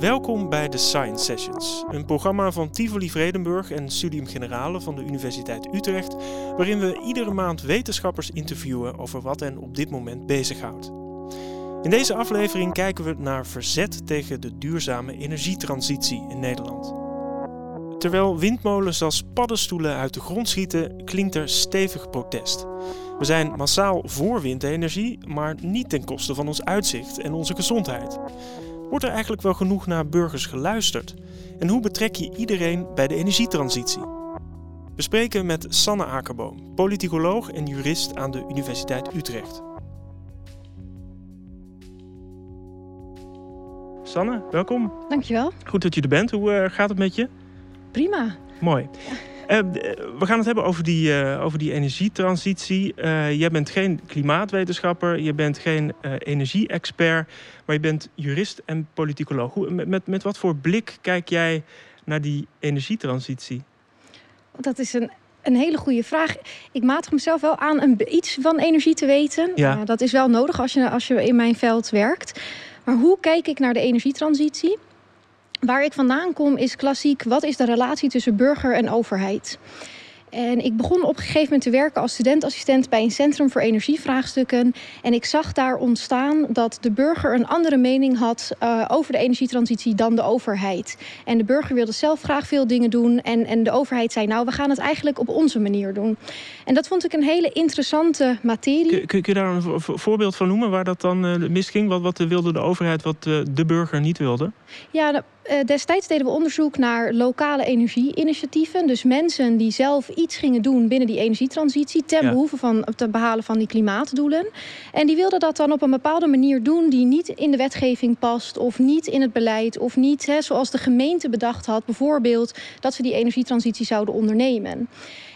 Welkom bij de Science Sessions, een programma van Tivoli Vredenburg en Studium Generale van de Universiteit Utrecht, waarin we iedere maand wetenschappers interviewen over wat hen op dit moment bezighoudt. In deze aflevering kijken we naar verzet tegen de duurzame energietransitie in Nederland. Terwijl windmolens als paddenstoelen uit de grond schieten, klinkt er stevig protest. We zijn massaal voor windenergie, maar niet ten koste van ons uitzicht en onze gezondheid. Wordt er eigenlijk wel genoeg naar burgers geluisterd? En hoe betrek je iedereen bij de energietransitie? We spreken met Sanne Akerboom, politicoloog en jurist aan de Universiteit Utrecht. Sanne, welkom. Dankjewel. Goed dat je er bent. Hoe uh, gaat het met je? Prima. Mooi. We gaan het hebben over die, uh, over die energietransitie. jij bent geen klimaatwetenschapper, je bent geen energie-expert, maar je bent jurist en politicoloog. Hoe, met, met, met wat voor blik kijk jij naar die energietransitie? Dat is een een hele goede vraag. Ik matig mezelf wel aan een, iets van energie te weten. Ja. dat is wel nodig als je, als je in mijn veld werkt. Maar hoe kijk ik naar de energietransitie? Waar ik vandaan kom is klassiek: wat is de relatie tussen burger en overheid? En ik begon op een gegeven moment te werken als studentassistent bij een centrum voor energievraagstukken. En ik zag daar ontstaan dat de burger een andere mening had uh, over de energietransitie dan de overheid. En de burger wilde zelf graag veel dingen doen. En, en de overheid zei: Nou, we gaan het eigenlijk op onze manier doen. En dat vond ik een hele interessante materie. Kun, kun je daar een voorbeeld van noemen waar dat dan uh, misging? Wat, wat wilde de overheid, wat uh, de burger niet wilde? Ja, nou, destijds deden we onderzoek naar lokale energieinitiatieven. Dus mensen die zelf iets gingen doen binnen die energietransitie ten ja. behoeve van het behalen van die klimaatdoelen. En die wilden dat dan op een bepaalde manier doen die niet in de wetgeving past of niet in het beleid of niet hè, zoals de gemeente bedacht had, bijvoorbeeld dat ze die energietransitie zouden ondernemen.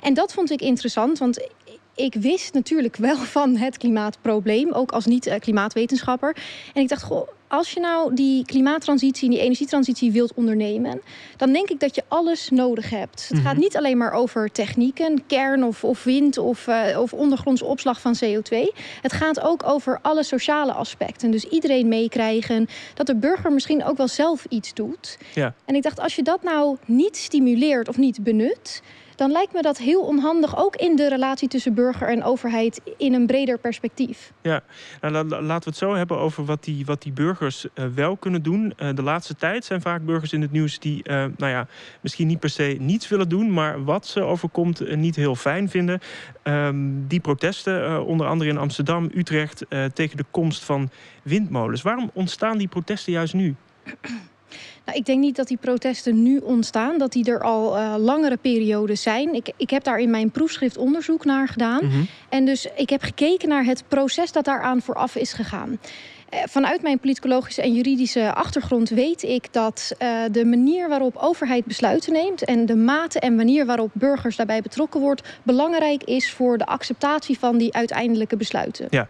En dat vond ik interessant, want ik wist natuurlijk wel van het klimaatprobleem, ook als niet-klimaatwetenschapper. En ik dacht, goh, als je nou die klimaattransitie en die energietransitie wilt ondernemen, dan denk ik dat je alles nodig hebt. Het gaat Mhm. niet alleen maar over technieken, kern of, of wind of, uh, of ondergrondse opslag van CO2. Het gaat ook over alle sociale aspecten. Dus iedereen meekrijgen, dat de burger misschien ook wel zelf iets doet. Ja. En ik dacht, als je dat nou niet stimuleert of niet benut, dan lijkt me dat heel onhandig, ook in de relatie tussen burger en overheid in een breder perspectief. Ja, nou, la, la, laten we het zo hebben over wat die, wat die burgers uh, wel kunnen doen. Uh, de laatste tijd zijn vaak burgers in het nieuws die, uh, nou ja, misschien niet per se niets willen doen, maar wat ze overkomt niet heel fijn vinden. Um, die protesten, onder andere in Amsterdam, Utrecht, tegen de komst van windmolens. Waarom ontstaan die protesten juist nu? Nou, ik denk niet dat die protesten nu ontstaan, dat die er al uh, langere perioden zijn. Ik, ik heb daar in mijn proefschrift onderzoek naar gedaan. Mm -hmm. En dus ik heb gekeken naar het proces dat daaraan vooraf is gegaan. Uh, vanuit mijn politicologische en juridische achtergrond weet ik dat uh, de manier waarop overheid besluiten neemt en de mate en manier waarop burgers daarbij betrokken wordt, belangrijk is voor de acceptatie van die uiteindelijke besluiten. Ja.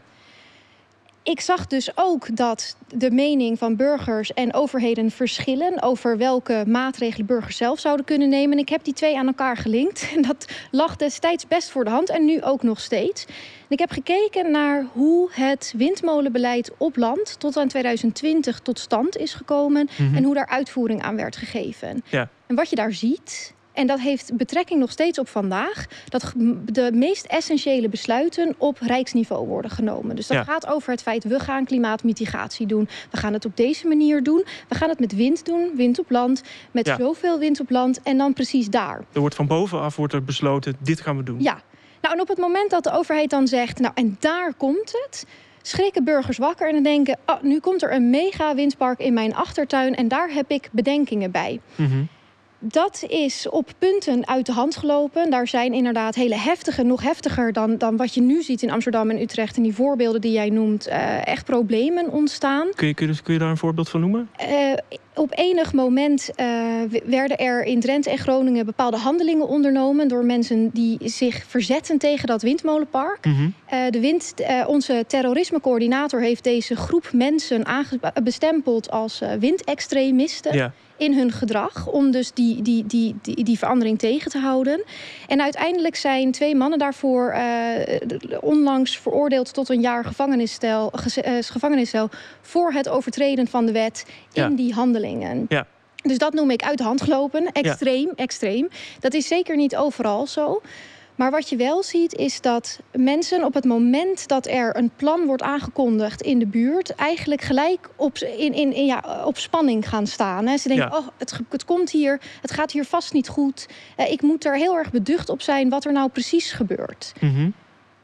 Ik zag dus ook dat de mening van burgers en overheden verschillen over welke maatregelen burgers zelf zouden kunnen nemen. En ik heb die twee aan elkaar gelinkt. En dat lag destijds best voor de hand en nu ook nog steeds. En ik heb gekeken naar hoe het windmolenbeleid op land tot aan 2020 tot stand is gekomen Mhm. en hoe daar uitvoering aan werd gegeven. Ja. En wat je daar ziet, en dat heeft betrekking nog steeds op vandaag. Dat de meest essentiële besluiten op rijksniveau worden genomen. Dus dat ja. gaat over het feit, we gaan klimaatmitigatie doen. We gaan het op deze manier doen. We gaan het met wind doen, wind op land. Met Ja. zoveel wind op land en dan precies daar. Er wordt van bovenaf wordt er besloten, dit gaan we doen. Ja. Nou, en op het moment dat de overheid dan zegt, nou, en daar komt het schrikken burgers wakker en dan denken: oh, nu komt er een mega windpark in mijn achtertuin en daar heb ik bedenkingen bij. Mm -hmm. Dat is op punten uit de hand gelopen. Daar zijn inderdaad hele heftige, nog heftiger dan, dan wat je nu ziet in Amsterdam en Utrecht. En die voorbeelden die jij noemt, uh, echt problemen ontstaan. Kun je, kun, je, kun je daar een voorbeeld van noemen? Uh, op enig moment uh, werden er in Drenthe en Groningen bepaalde handelingen ondernomen door mensen die zich verzetten tegen dat windmolenpark. Mm -hmm. uh, de wind, uh, onze terrorismecoördinator heeft deze groep mensen bestempeld als windextremisten. Ja in hun gedrag om dus die, die, die, die, die verandering tegen te houden. En uiteindelijk zijn twee mannen daarvoor uh, onlangs veroordeeld tot een jaar gevangeniscel, uh, gevangeniscel voor het overtreden van de wet ja. in die handeling. Ja. Dus dat noem ik uit de hand gelopen. Extreem, extreem. Dat is zeker niet overal zo. Maar wat je wel ziet is dat mensen op het moment dat er een plan wordt aangekondigd in de buurt, eigenlijk gelijk op, in, in, ja, op spanning gaan staan. Hè. Ze denken, oh, het, het komt hier, het gaat hier vast niet goed. Eh, ik moet er heel erg beducht op zijn wat er nou precies gebeurt. Mm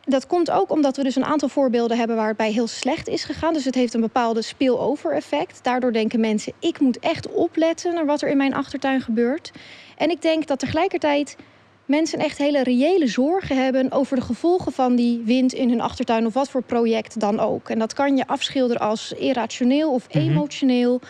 Dat komt ook omdat we dus een aantal voorbeelden hebben waar het bij heel slecht is gegaan. Dus het heeft een bepaalde spillover effect. Daardoor denken mensen, ik moet echt opletten naar wat er in mijn achtertuin gebeurt. En ik denk dat tegelijkertijd mensen echt hele reële zorgen hebben over de gevolgen van die wind in hun achtertuin of wat voor project dan ook. En dat kan je afschilderen als irrationeel of mhm. emotioneel.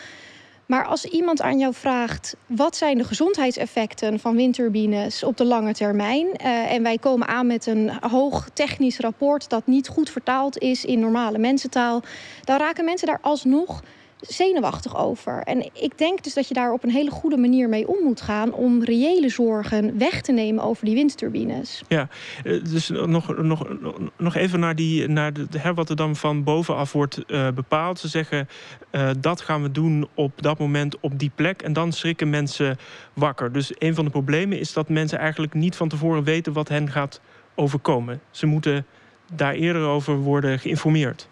Maar als iemand aan jou vraagt wat zijn de gezondheidseffecten van windturbines op de lange termijn, uh, en wij komen aan met een hoog technisch rapport dat niet goed vertaald is in normale mensentaal, dan raken mensen daar alsnog zenuwachtig over. En ik denk dus dat je daar op een hele goede manier mee om moet gaan om reële zorgen weg te nemen over die windturbines. Ja, eh, dus nog, nog, nog even naar, die, naar de, wat er dan van bovenaf wordt uh, bepaald. Ze zeggen uh, dat gaan we doen op dat moment op die plek en dan schrikken mensen wakker. Dus een van de problemen is dat mensen eigenlijk niet van tevoren weten wat hen gaat overkomen. Ze moeten daar eerder over worden geïnformeerd.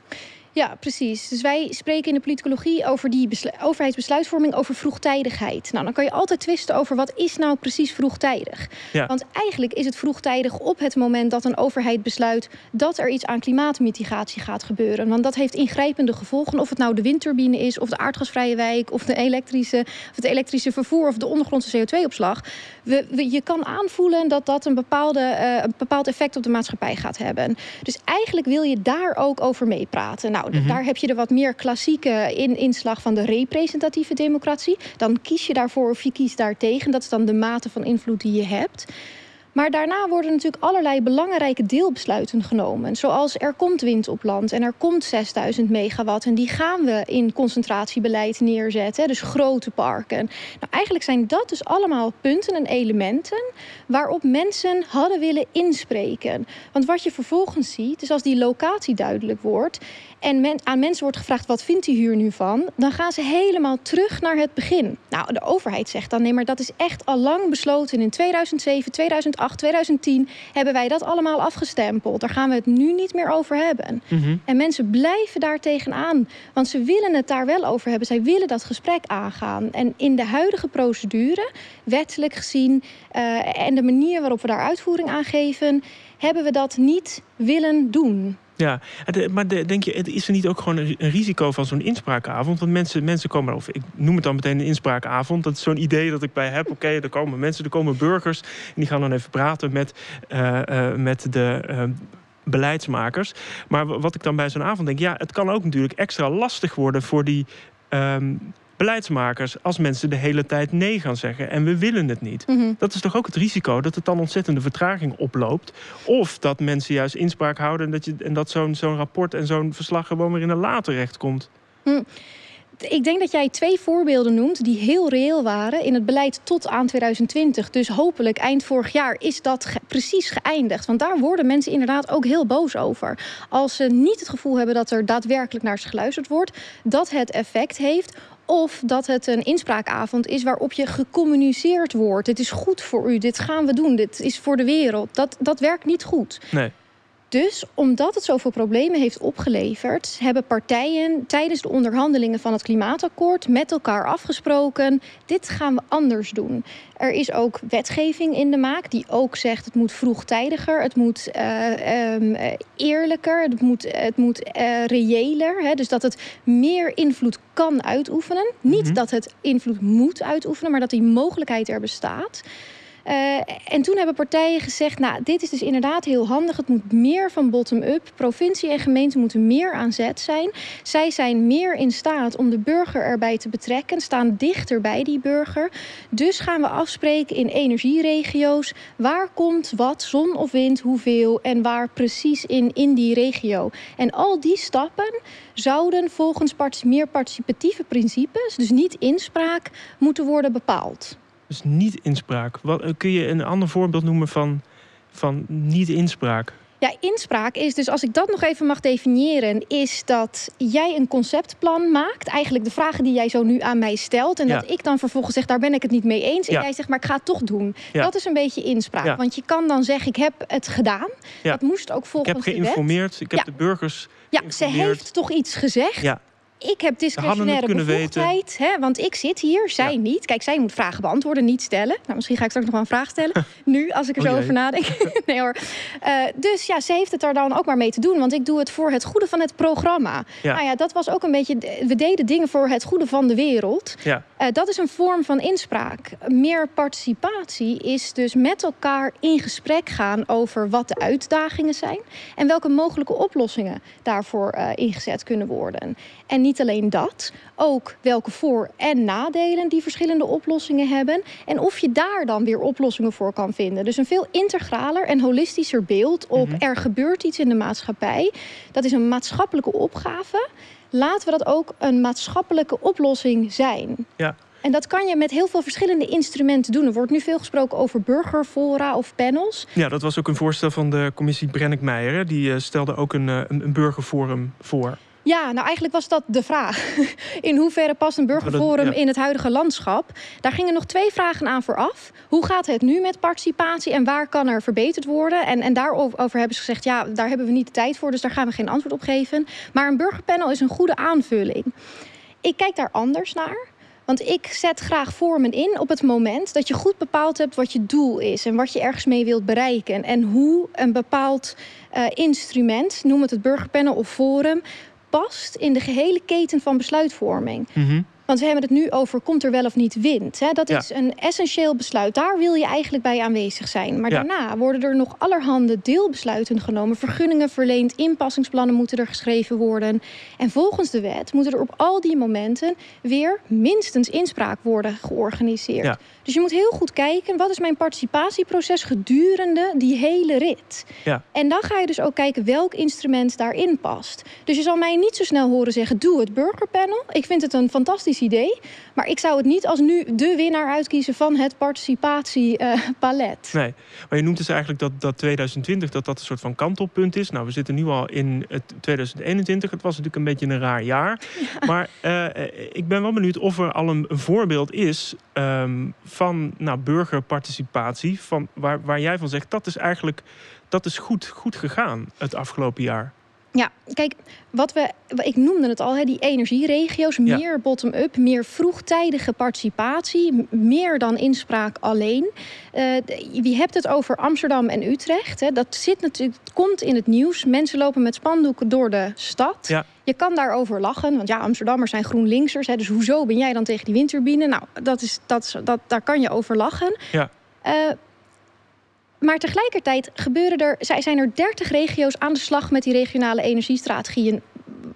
Ja, precies. Dus wij spreken in de politicologie over die overheidsbesluitvorming over vroegtijdigheid. Nou, dan kan je altijd twisten over wat is nou precies vroegtijdig. Ja. Want eigenlijk is het vroegtijdig op het moment dat een overheid besluit dat er iets aan klimaatmitigatie gaat gebeuren. Want dat heeft ingrijpende gevolgen. Of het nou de windturbine is, of de aardgasvrije wijk, of de elektrische, of het elektrische vervoer of de ondergrondse CO2-opslag. We, je kan aanvoelen dat dat een, bepaalde, uh, een bepaald effect op de maatschappij gaat hebben. Dus eigenlijk wil je daar ook over meepraten. Nou, Mhm. Daar heb je de wat meer klassieke in inslag van de representatieve democratie. Dan kies je daarvoor of je kiest daartegen. Dat is dan de mate van invloed die je hebt. Maar daarna worden natuurlijk allerlei belangrijke deelbesluiten genomen. Zoals er komt wind op land en er komt 6000 megawatt. En die gaan we in concentratiebeleid neerzetten. Dus grote parken. Nou, eigenlijk zijn dat dus allemaal punten en elementen waarop mensen hadden willen inspreken. Want wat je vervolgens ziet, is als die locatie duidelijk wordt en men, aan mensen wordt gevraagd: wat vindt u hier nu van? Dan gaan ze helemaal terug naar het begin. Nou, de overheid zegt dan: nee, maar dat is echt al lang besloten. In 2007, 2008, 2010 hebben wij dat allemaal afgestempeld. Daar gaan we het nu niet meer over hebben. Mhm. En mensen blijven daar tegenaan, want ze willen het daar wel over hebben. Zij willen dat gesprek aangaan. En in de huidige procedure, wettelijk gezien, uh, en de manier waarop we daar uitvoering aan geven, hebben we dat niet willen doen. Ja, maar denk je, is er niet ook gewoon een risico van zo'n inspraakavond? Want mensen, mensen komen, of ik noem het dan meteen een inspraakavond. Dat is zo'n idee dat ik bij heb. Oké, er komen mensen, er komen burgers. En die gaan dan even praten met, uh, met de. Uh, beleidsmakers. Maar wat ik dan bij zo'n avond denk, ja, het kan ook natuurlijk extra lastig worden voor die um, beleidsmakers als mensen de hele tijd nee gaan zeggen en we willen het niet. Mhm. Dat is toch ook het risico dat het dan ontzettende vertraging oploopt. Of dat mensen juist inspraak houden en dat, je, en dat zo'n zo'n rapport en zo'n verslag gewoon weer in een later terecht komt. Mm. Ik denk dat jij twee voorbeelden noemt die heel reëel waren in het beleid tot aan 2020. Dus hopelijk eind vorig jaar is dat precies geëindigd. Want daar worden mensen inderdaad ook heel boos over. Als ze niet het gevoel hebben dat er daadwerkelijk naar ze geluisterd wordt, dat het effect heeft of dat het een inspraakavond is waarop je gecommuniceerd wordt. Het is goed voor u, dit gaan we doen, dit is voor de wereld. Dat, dat werkt niet goed. Nee. Dus omdat het zoveel problemen heeft opgeleverd, hebben partijen tijdens de onderhandelingen van het klimaatakkoord met elkaar afgesproken: dit gaan we anders doen. Er is ook wetgeving in de maak die ook zegt: het moet vroegtijdiger, het moet uh, um, eerlijker, het moet, het moet uh, reëler. Hè? Dus dat het meer invloed kan uitoefenen. Niet mhm. dat het invloed moet uitoefenen, maar dat die mogelijkheid er bestaat. Uh, en toen hebben partijen gezegd, nou, dit is dus inderdaad heel handig. Het moet meer van bottom-up. Provincie en gemeente moeten meer aan zet zijn. Zij zijn meer in staat om de burger erbij te betrekken, staan dichter bij die burger. Dus gaan we afspreken in energieregio's. Waar komt wat, zon of wind, hoeveel en waar precies in, in die regio. En al die stappen zouden volgens meer participatieve principes, dus niet inspraak, moeten worden bepaald. Dus niet inspraak. Wat, kun je een ander voorbeeld noemen van, van niet inspraak? Ja, inspraak is dus, als ik dat nog even mag definiëren, is dat jij een conceptplan maakt. Eigenlijk de vragen die jij zo nu aan mij stelt. En dat ik dan vervolgens zeg, daar ben ik het niet mee eens. En jij zegt, maar ik ga het toch doen. Dat is een beetje inspraak. Want je kan dan zeggen, ik heb het gedaan. Dat moest ook volgens Ik heb geïnformeerd, ik heb de burgers Ja, ze heeft toch iets gezegd. Ik heb discretionaire bevoegdheid, hè, want ik zit hier, zij niet. Kijk, zij moet vragen beantwoorden, niet stellen. Nou, misschien ga ik straks nog wel een vraag stellen. nu, als ik er zo over nadenk. nee hoor. Uh, dus ja, ze heeft het er dan ook maar mee te doen. Want ik doe het voor het goede van het programma. Ja. Nou ja, dat was ook een beetje... We deden dingen voor het goede van de wereld. Ja. Uh, dat is een vorm van inspraak. Meer participatie is dus met elkaar in gesprek gaan... over wat de uitdagingen zijn... en welke mogelijke oplossingen daarvoor uh, ingezet kunnen worden. En niet alleen dat, ook welke voor- en nadelen die verschillende oplossingen hebben. En of je daar dan weer oplossingen voor kan vinden. Dus een veel integraler en holistischer beeld op mhm. er gebeurt iets in de maatschappij. Dat is een maatschappelijke opgave. Laten we dat ook een maatschappelijke oplossing zijn. Ja. En dat kan je met heel veel verschillende instrumenten doen. Er wordt nu veel gesproken over burgerfora of panels. Ja, dat was ook een voorstel van de commissie Brennick-Meijer. Die eh, stelde ook een, eh, een, een burgerforum voor. Ja, nou eigenlijk was dat de vraag. In hoeverre past een burgerforum in het huidige landschap? Daar gingen nog twee vragen aan vooraf. Hoe gaat het nu met participatie en waar kan er verbeterd worden? En, en daarover hebben ze gezegd, ja, daar hebben we niet de tijd voor, dus daar gaan we geen antwoord op geven. Maar een burgerpanel is een goede aanvulling. Ik kijk daar anders naar. Want ik zet graag vormen in op het moment dat je goed bepaald hebt wat je doel is en wat je ergens mee wilt bereiken. En hoe een bepaald uh, instrument, noem het het burgerpanel of forum, past in de gehele keten van besluitvorming. Mm want we hebben het nu over komt er wel of niet wind. Hè? Dat is een essentieel besluit. Daar wil je eigenlijk bij aanwezig zijn. Maar daarna worden er nog allerhande deelbesluiten genomen. Vergunningen verleend, inpassingsplannen moeten er geschreven worden. En volgens de wet moeten er op al die momenten weer minstens inspraak worden georganiseerd. Dus je moet heel goed kijken, wat is mijn participatieproces gedurende die hele rit? Ja. En dan ga je dus ook kijken welk instrument daarin past. Dus je zal mij niet zo snel horen zeggen, doe het burgerpanel. Ik vind het een fantastisch idee. Maar ik zou het niet als nu de winnaar uitkiezen van het participatiepalet. nee, maar je noemt dus eigenlijk dat, dat 2020 dat dat een soort van kantelpunt is. Nou, we zitten nu al in het 2021. Het was natuurlijk een beetje een raar jaar. Maar uh, ik ben wel benieuwd of er al een, een voorbeeld is um, van nou, burgerparticipatie. Van, waar, waar jij van zegt, dat is eigenlijk dat is goed, goed gegaan het afgelopen jaar. Ja, kijk, wat we, ik noemde het al, hè, die energieregio's, meer bottom-up, meer vroegtijdige participatie, meer dan inspraak alleen. Uh, je hebt het over Amsterdam en Utrecht. Hè, dat zit natuurlijk, komt in het nieuws. Mensen lopen met spandoeken door de stad. Ja. Je kan daarover lachen, want ja, Amsterdammers zijn GroenLinksers. Hè, dus hoezo ben jij dan tegen die windturbine? Nou, dat is, dat, dat, daar kan je over lachen. Ja. Uh, maar tegelijkertijd gebeuren er, zijn er 30 regio's aan de slag met die regionale energiestrategieën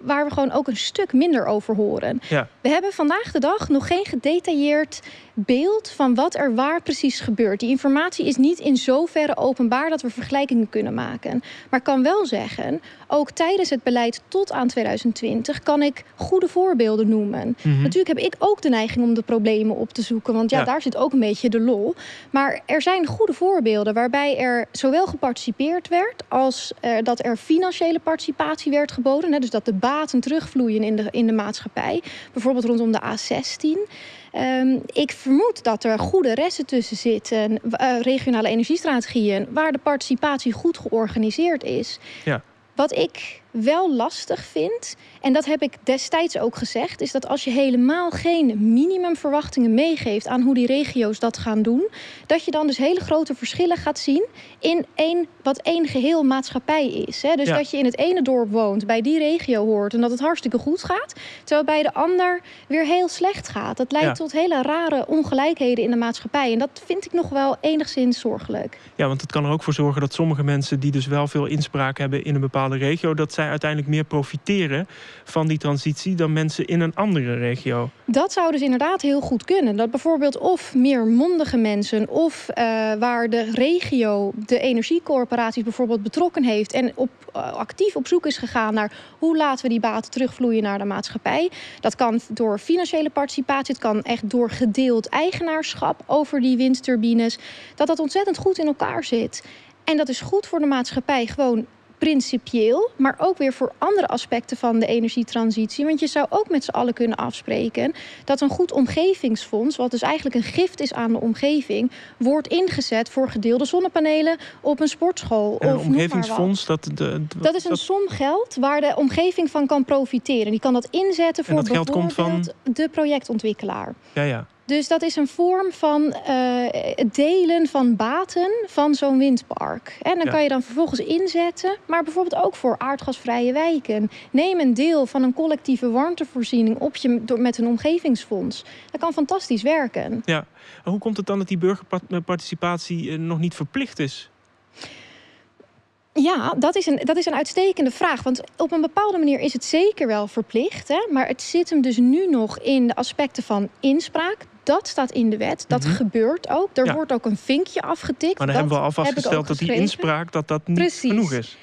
waar we gewoon ook een stuk minder over horen. Ja. We hebben vandaag de dag nog geen gedetailleerd beeld van wat er waar precies gebeurt. Die informatie is niet in zoverre openbaar dat we vergelijkingen kunnen maken. Maar kan wel zeggen, ook tijdens het beleid tot aan 2020 kan ik goede voorbeelden noemen. Mhm. Natuurlijk heb ik ook de neiging om de problemen op te zoeken, want ja, daar zit ook een beetje de lol. Maar er zijn goede voorbeelden waarbij er zowel geparticipeerd werd als uh, dat er financiële participatie werd geboden. Hè, dus dat de baten terugvloeien in de, in de maatschappij. Bijvoorbeeld rondom de A16. Um, ik vermoed dat er goede resten tussen zitten, uh, regionale energiestrategieën, waar de participatie goed georganiseerd is. Ja. Wat ik wel lastig vind, en dat heb ik destijds ook gezegd, is dat als je helemaal geen minimumverwachtingen meegeeft aan hoe die regio's dat gaan doen, dat je dan dus hele grote verschillen gaat zien in één, wat één geheel maatschappij is. Hè? Dus dat je in het ene dorp woont, bij die regio hoort en dat het hartstikke goed gaat, terwijl bij de ander weer heel slecht gaat. Dat leidt tot hele rare ongelijkheden in de maatschappij. En dat vind ik nog wel enigszins zorgelijk. Ja, want het kan er ook voor zorgen dat sommige mensen die dus wel veel inspraak hebben in een bepaalde regio, dat zij uiteindelijk meer profiteren van die transitie dan mensen in een andere regio. Dat zou dus inderdaad heel goed kunnen. Dat bijvoorbeeld of meer mondige mensen of uh, waar de regio de energiecorporaties bijvoorbeeld betrokken heeft en op, uh, actief op zoek is gegaan naar hoe laten we die baten terugvloeien naar de maatschappij. Dat kan door financiële participatie, het kan echt door gedeeld eigenaarschap over die windturbines. Dat dat ontzettend goed in elkaar zit. En dat is goed voor de maatschappij, gewoon principieel, maar ook weer voor andere aspecten van de energietransitie. Want je zou ook met z'n allen kunnen afspreken dat een goed omgevingsfonds, wat dus eigenlijk een gift is aan de omgeving, wordt ingezet voor gedeelde zonnepanelen op een sportschool. En een omgevingsfonds, dat, de, dat is een som geld waar de omgeving van kan profiteren. Die kan dat inzetten voor bijvoorbeeld van... de projectontwikkelaar. Ja, ja. Dus dat is een vorm van uh, delen van baten van zo'n windpark. En dan kan je dan vervolgens inzetten, maar bijvoorbeeld ook voor aardgasvrije wijken. Neem een deel van een collectieve warmtevoorziening op je door, met een omgevingsfonds. Dat kan fantastisch werken. Ja, en hoe komt het dan dat die burgerparticipatie eh, nog niet verplicht is? Ja, dat is, een, dat is een uitstekende vraag. Want op een bepaalde manier is het zeker wel verplicht. Hè? Maar het zit hem dus nu nog in de aspecten van inspraak. Dat staat in de wet. Dat mhm. gebeurt ook. Er wordt ook een vinkje afgetikt. Maar dan hebben we al vastgesteld dat die inspraak dat dat niet Precies. genoeg is.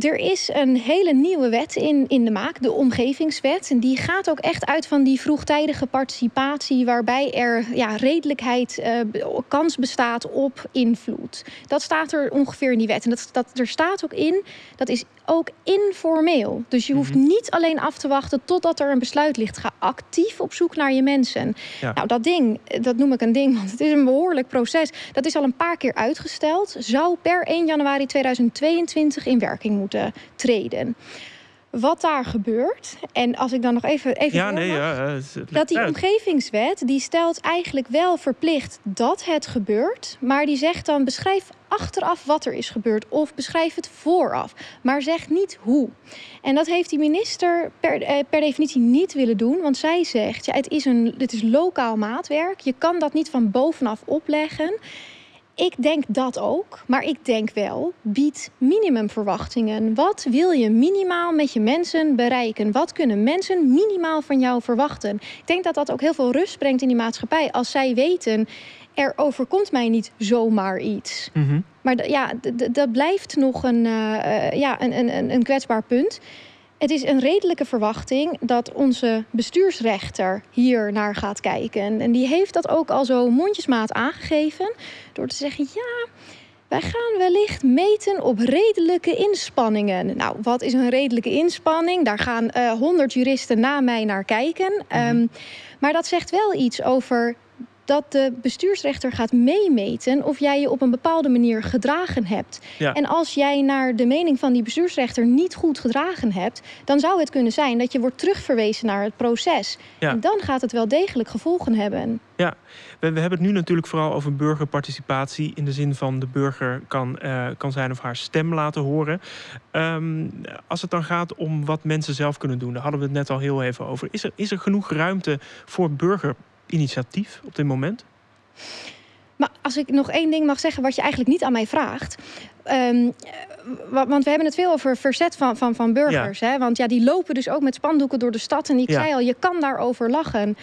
Er is een hele nieuwe wet in, in de maak, de omgevingswet. En die gaat ook echt uit van die vroegtijdige participatie, waarbij er ja, redelijkheid, uh, kans bestaat op invloed. Dat staat er ongeveer in die wet. En dat, dat, er staat ook in, dat is ook informeel. Dus je hoeft mhm. niet alleen af te wachten totdat er een besluit ligt. Ga actief op zoek naar je mensen. Nou, dat ding, dat noem ik een ding, want het is een behoorlijk proces. Dat is al een paar keer uitgesteld. Zou per 1 januari 2022 in werking moeten treden wat daar gebeurt. En als ik dan nog even. even ja, nee, ja, dat die omgevingswet die stelt eigenlijk wel verplicht dat het gebeurt. Maar die zegt dan: beschrijf achteraf wat er is gebeurd. Of beschrijf het vooraf. Maar zeg niet hoe. En dat heeft die minister per, eh, per definitie niet willen doen. Want zij zegt: ja, het, is een, het is lokaal maatwerk. Je kan dat niet van bovenaf opleggen. Ik denk dat ook, maar ik denk wel, bied minimumverwachtingen. Wat wil je minimaal met je mensen bereiken? Wat kunnen mensen minimaal van jou verwachten? Ik denk dat dat ook heel veel rust brengt in die maatschappij. Als zij weten, er overkomt mij niet zomaar iets. Mhm. Maar ja, dat blijft nog een, uh, ja, een, een, een kwetsbaar punt. Het is een redelijke verwachting dat onze bestuursrechter hier naar gaat kijken. En die heeft dat ook al zo mondjesmaat aangegeven. Door te zeggen: ja. Wij gaan wellicht meten op redelijke inspanningen. Nou, wat is een redelijke inspanning? Daar gaan uh, eh, 100 juristen na mij naar kijken. Mhm. Um, maar dat zegt wel iets over dat de bestuursrechter gaat meemeten of jij je op een bepaalde manier gedragen hebt. En als jij naar de mening van die bestuursrechter niet goed gedragen hebt, dan zou het kunnen zijn dat je wordt terugverwezen naar het proces. En dan gaat het wel degelijk gevolgen hebben. Ja, we, we, hebben het nu natuurlijk vooral over burgerparticipatie. In de zin van de burger kan, uh, kan zijn of haar stem laten horen. Um, als het dan gaat om wat mensen zelf kunnen doen, daar hadden we het net al heel even over. Is er, is er genoeg ruimte voor burger initiatief op dit moment? Maar als ik nog één ding mag zeggen wat je eigenlijk niet aan mij vraagt. Ehm, want we hebben het veel over verzet van, van, van burgers. Hè? Want ja, die lopen dus ook met spandoeken door de stad. En ik zei al, je kan daarover lachen.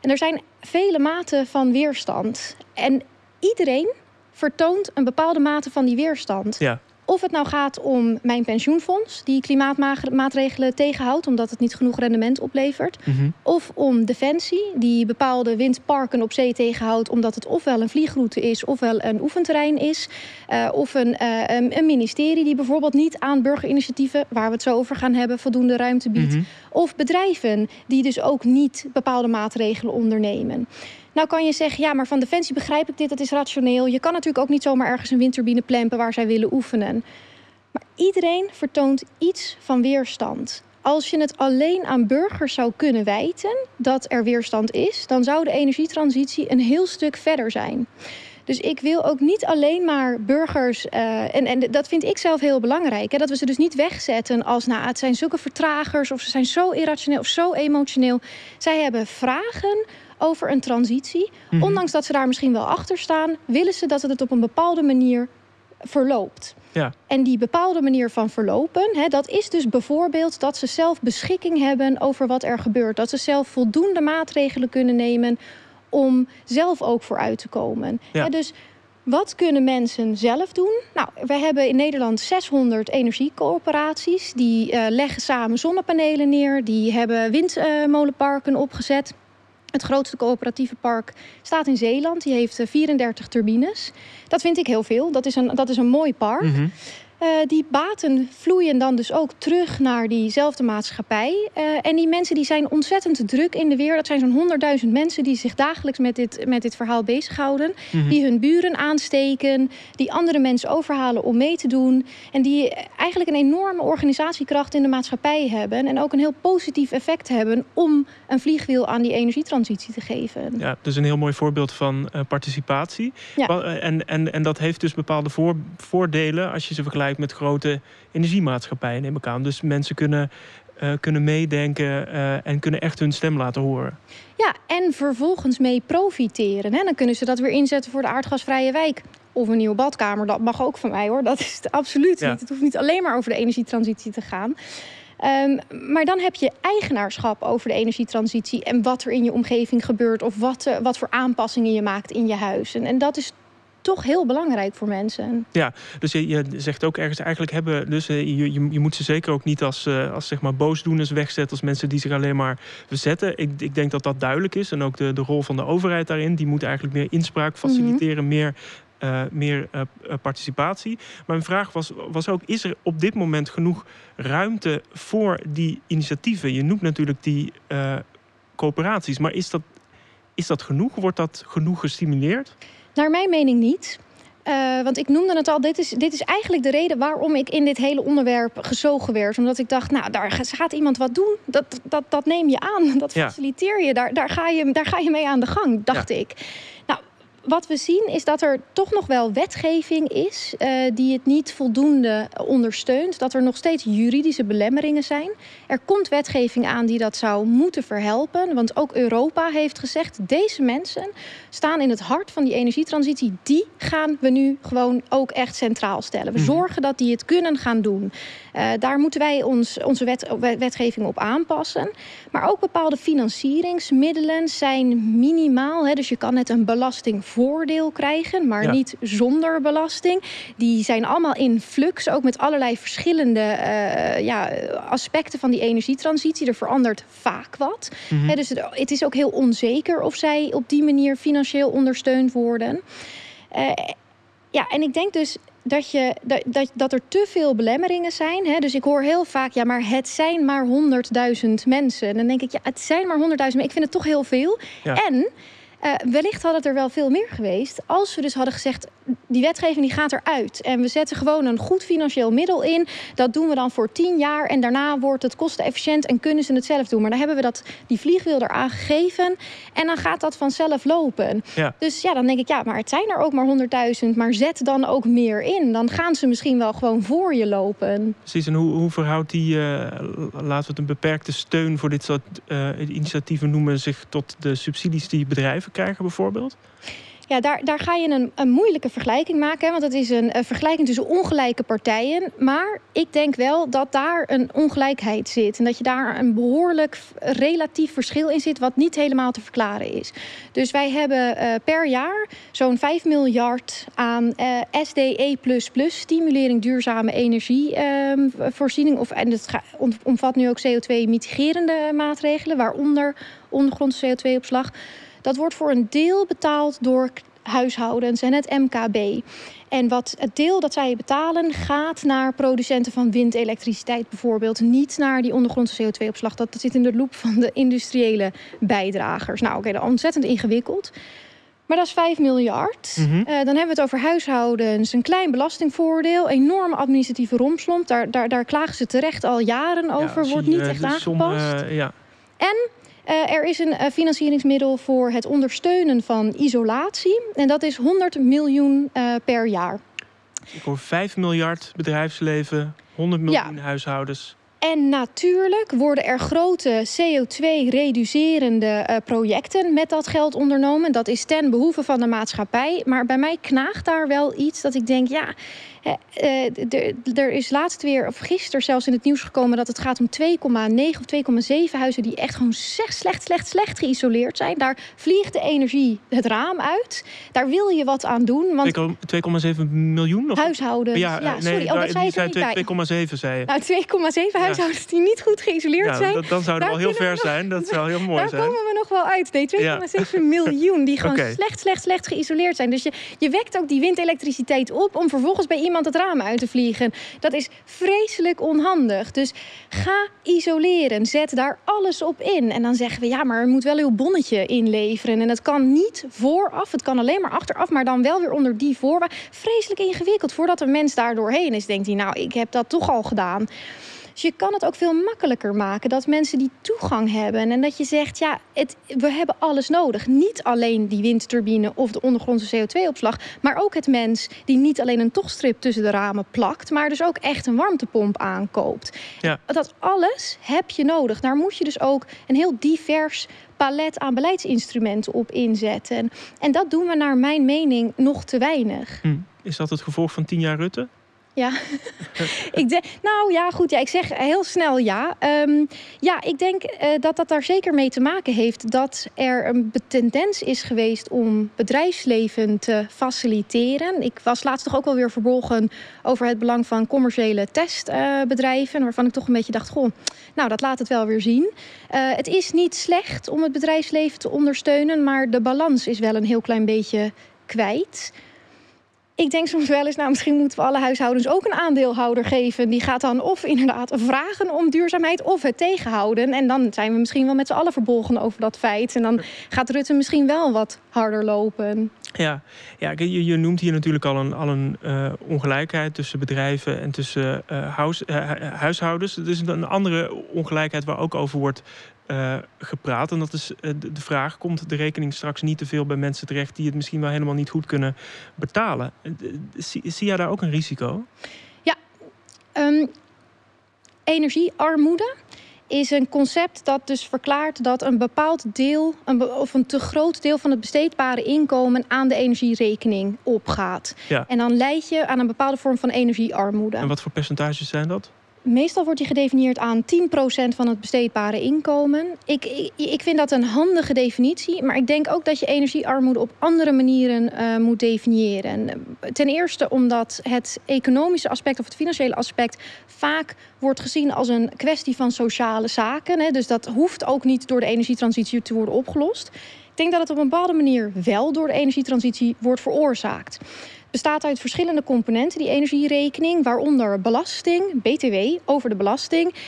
En er zijn vele maten van weerstand. En iedereen vertoont een bepaalde mate van die weerstand. Ja. Of het nou gaat om mijn pensioenfonds, die klimaatmaatregelen tegenhoudt omdat het niet genoeg rendement oplevert. Mhm. Of om Defensie, die bepaalde windparken op zee tegenhoudt omdat het ofwel een vliegroute is ofwel een oefenterrein is. Uh, of een, uh, een, ministerie die bijvoorbeeld niet aan burgerinitiatieven, waar we het zo over gaan hebben, voldoende ruimte biedt. Mhm. Of bedrijven die dus ook niet bepaalde maatregelen ondernemen. Nou kan je zeggen, ja, maar van Defensie begrijp ik dit, dat is rationeel. Je kan natuurlijk ook niet zomaar ergens een windturbine plempen waar zij willen oefenen. Maar iedereen vertoont iets van weerstand. Als je het alleen aan burgers zou kunnen wijten dat er weerstand is, dan zou de energietransitie een heel stuk verder zijn. Dus ik wil ook niet alleen maar burgers. Uh, en, en dat vind ik zelf heel belangrijk. Hè, dat we ze dus niet wegzetten als. Nou, het zijn zulke vertragers. of ze zijn zo irrationeel of zo emotioneel. Zij hebben vragen over een transitie. Mhm. Ondanks dat ze daar misschien wel achter staan, willen ze dat het op een bepaalde manier verloopt. Ja. En die bepaalde manier van verlopen, hè, dat is dus bijvoorbeeld dat ze zelf beschikking hebben over wat er gebeurt. Dat ze zelf voldoende maatregelen kunnen nemen om zelf ook vooruit te komen. Ja. dus wat kunnen mensen zelf doen? Nou, we hebben in Nederland 600 energiecoöperaties. Die uh, leggen samen zonnepanelen neer. Die hebben windmolenparken opgezet. Het grootste coöperatieve park staat in Zeeland. Die heeft 34 turbines. Dat vind ik heel veel. Dat is een, dat is een mooi park. Mm uh, die baten vloeien dan dus ook terug naar diezelfde maatschappij. Uh, en die mensen die zijn ontzettend druk in de weer. Dat zijn zo'n 100.000 mensen die zich dagelijks met dit, met dit verhaal bezighouden. Mm -hmm. Die hun buren aansteken, die andere mensen overhalen om mee te doen. En die eigenlijk een enorme organisatiekracht in de maatschappij hebben. En ook een heel positief effect hebben om een vliegwiel aan die energietransitie te geven. Ja, dus een heel mooi voorbeeld van uh, participatie. Ja. En, en, en dat heeft dus bepaalde voor, voordelen als je ze vergelijkt met grote energiemaatschappijen, neem ik aan. Dus mensen kunnen, uh, kunnen meedenken uh, en kunnen echt hun stem laten horen. Ja, en vervolgens mee profiteren. Hè? Dan kunnen ze dat weer inzetten voor de aardgasvrije wijk. Of een nieuwe badkamer, dat mag ook van mij hoor. Dat is het absoluut ja. niet. Het hoeft niet alleen maar over de energietransitie te gaan. Um, maar dan heb je eigenaarschap over de energietransitie en wat er in je omgeving gebeurt of wat, uh, wat voor aanpassingen je maakt in je huis. En, en dat is toch heel belangrijk voor mensen. Ja, dus je, je zegt ook ergens eigenlijk hebben... dus je, je, je moet ze zeker ook niet als, uh, als zeg maar boosdoeners wegzetten... als mensen die zich alleen maar verzetten. Ik, ik denk dat dat duidelijk is. En ook de, de rol van de overheid daarin. Die moet eigenlijk meer inspraak faciliteren, mm -hmm. meer... Uh, meer uh, participatie. Maar mijn vraag was, was ook: is er op dit moment genoeg ruimte voor die initiatieven? Je noemt natuurlijk die uh, coöperaties, maar is dat, is dat genoeg? Wordt dat genoeg gestimuleerd? Naar mijn mening niet. Uh, want ik noemde het al, dit is, dit is eigenlijk de reden waarom ik in dit hele onderwerp gezogen werd. Omdat ik dacht, nou, daar gaat iemand wat doen. Dat, dat, dat neem je aan, dat faciliteer je. Daar, daar, ga je. daar ga je mee aan de gang, dacht ja. ik wat we zien is dat er toch nog wel wetgeving is uh, die het niet voldoende ondersteunt. Dat er nog steeds juridische belemmeringen zijn. Er komt wetgeving aan die dat zou moeten verhelpen. Want ook Europa heeft gezegd: deze mensen staan in het hart van die energietransitie. Die gaan we nu gewoon ook echt centraal stellen. We zorgen dat die het kunnen gaan doen. Uh, daar moeten wij ons, onze wet, wetgeving op aanpassen. Maar ook bepaalde financieringsmiddelen zijn minimaal. Hè, dus je kan net een belastingvoordeel krijgen, maar ja. niet zonder belasting. Die zijn allemaal in flux, ook met allerlei verschillende uh, ja, aspecten van die energietransitie. Er verandert vaak wat. Mm -hmm. Hè, dus het, het is ook heel onzeker of zij op die manier financieel ondersteund worden. Uh, ja, en ik denk dus dat, je, dat, dat, dat er te veel belemmeringen zijn. Hè? Dus ik hoor heel vaak, ja, maar het zijn maar 100.000 mensen. En dan denk ik, ja, het zijn maar 100.000, maar ik vind het toch heel veel. Ja. En uh, wellicht had het er wel veel meer geweest als we dus hadden gezegd: die wetgeving die gaat eruit. En we zetten gewoon een goed financieel middel in. Dat doen we dan voor tien jaar. En daarna wordt het kostenefficiënt en kunnen ze het zelf doen. Maar dan hebben we dat, die vliegwiel eraan gegeven. En dan gaat dat vanzelf lopen. Ja. Dus ja, dan denk ik, ja, maar het zijn er ook maar 100.000. Maar zet dan ook meer in. Dan gaan ze misschien wel gewoon voor je lopen. Precies, en hoe, hoe verhoudt die, uh, laten we het een beperkte steun voor dit soort uh, initiatieven noemen, zich tot de subsidies die bedrijven krijgen bijvoorbeeld? Ja, daar, daar ga je een, een moeilijke vergelijking maken. Want het is een, een, vergelijking tussen ongelijke partijen. Maar ik denk wel dat daar een ongelijkheid zit. En dat je daar een behoorlijk relatief verschil in zit... wat niet helemaal te verklaren is. Dus wij hebben uh, per jaar zo'n 5 miljard aan uh, SDE++... stimulering duurzame energievoorziening. Uh, of, en het omvat nu ook CO2-mitigerende maatregelen... waaronder ondergrondse CO2-opslag... Dat wordt voor een deel betaald door huishoudens en het MKB. En wat het deel dat zij betalen gaat naar producenten van windelektriciteit bijvoorbeeld. Niet naar die ondergrondse CO2-opslag. Dat, dat zit in de loop van de industriële bijdragers. Nou oké, okay, dat is ontzettend ingewikkeld. Maar dat is 5 miljard. Mm -hmm. uh, dan hebben we het over huishoudens. Een klein belastingvoordeel. Enorme administratieve romslomp. Daar, daar, daar klagen ze terecht al jaren over. Ja, Wordt niet echt aangepast. Som, uh, ja. En uh, er is een uh, financieringsmiddel voor het ondersteunen van isolatie. En dat is 100 miljoen uh, per jaar. Ik hoor 5 miljard bedrijfsleven, 100 miljoen ja. huishoudens. En natuurlijk worden er grote CO2-reducerende uh, projecten met dat geld ondernomen. Dat is ten behoeve van de maatschappij. Maar bij mij knaagt daar wel iets dat ik denk, ja, er is laatst weer, of gisteren zelfs in het nieuws gekomen... dat het gaat om 2,9 of 2,7 huizen die echt gewoon slecht, slecht, slecht, slecht geïsoleerd zijn. Daar vliegt de energie het raam uit. Daar wil je wat aan doen. Want 2,7 miljoen? Of? Huishoudens. Ja, ja sorry. Nee, oh, dat zei je 2,7 zei je. Nou, 2,7 huishoudens die niet goed geïsoleerd ja, zijn. dan zou het wel heel ver zijn. Dat zou heel mooi daar zijn. Daar komen we nog wel uit. Nee, 2,7 miljoen die gewoon slecht, slecht, slecht geïsoleerd zijn. Dus je, je wekt ook die windelektriciteit op om vervolgens bij iemand het raam uit te vliegen. Dat is vreselijk onhandig. Dus ga isoleren. Zet daar alles op in. En dan zeggen we, ja, maar er moet wel uw bonnetje inleveren. En het kan niet vooraf, het kan alleen maar achteraf, maar dan wel weer onder die voorwaarden. Vreselijk ingewikkeld. Voordat een mens daar doorheen is, denkt hij, nou, ik heb dat toch al gedaan. Dus je kan het ook veel makkelijker maken dat mensen die toegang hebben. En dat je zegt, ja, het, we hebben alles nodig. Niet alleen die windturbine of de ondergrondse CO2-opslag, maar ook het mens die niet alleen een tochtstrip tussen de ramen plakt, maar dus ook echt een warmtepomp aankoopt. Ja. Dat alles heb je nodig. Daar moet je dus ook een heel divers palet aan beleidsinstrumenten op inzetten. En dat doen we naar mijn mening nog te weinig. Hm. Is dat het gevolg van tien jaar Rutte? Ja, ik denk, nou ja, goed. Ja, ik zeg heel snel ja. Um, ja, ik denk uh, dat dat daar zeker mee te maken heeft dat er een tendens is geweest om bedrijfsleven te faciliteren. Ik was laatst toch ook wel weer verbolgen over het belang van commerciële testbedrijven, waarvan ik toch een beetje dacht, goh, nou dat laat het wel weer zien. Uh, het is niet slecht om het bedrijfsleven te ondersteunen, maar de balans is wel een heel klein beetje kwijt. Ik denk soms wel eens, nou misschien moeten we alle huishoudens ook een aandeelhouder geven. Die gaat dan of inderdaad vragen om duurzaamheid of het tegenhouden. En dan zijn we misschien wel met z'n allen verbolgen over dat feit. En dan gaat Rutte misschien wel wat harder lopen. Ja, ja je, noemt hier natuurlijk al een, al een uh, ongelijkheid tussen bedrijven en tussen huis, uh, huishoudens. Het is een andere ongelijkheid waar ook over wordt uh, gepraat. En dat is uh, de vraag: komt de rekening straks niet te veel bij mensen terecht die het misschien wel helemaal niet goed kunnen betalen? Uh, zie, zie jij daar ook een risico? Ja, um, energiearmoede is een concept dat dus verklaart dat een bepaald deel een of een te groot deel van het besteedbare inkomen aan de energierekening opgaat. Ja. En dan leid je aan een bepaalde vorm van energiearmoede. En wat voor percentages zijn dat? Meestal wordt die gedefinieerd aan 10% van het besteedbare inkomen. Ik, ik, ik, vind dat een handige definitie, maar ik denk ook dat je energiearmoede op andere manieren uh, moet definiëren. Ten eerste omdat het economische aspect of het financiële aspect vaak wordt gezien als een kwestie van sociale zaken. Hè. Dus dat hoeft ook niet door de energietransitie te worden opgelost. Ik denk dat het op een bepaalde manier wel door de energietransitie wordt veroorzaakt bestaat uit verschillende componenten, die energierekening, waaronder belasting, BTW, over de belasting, uh,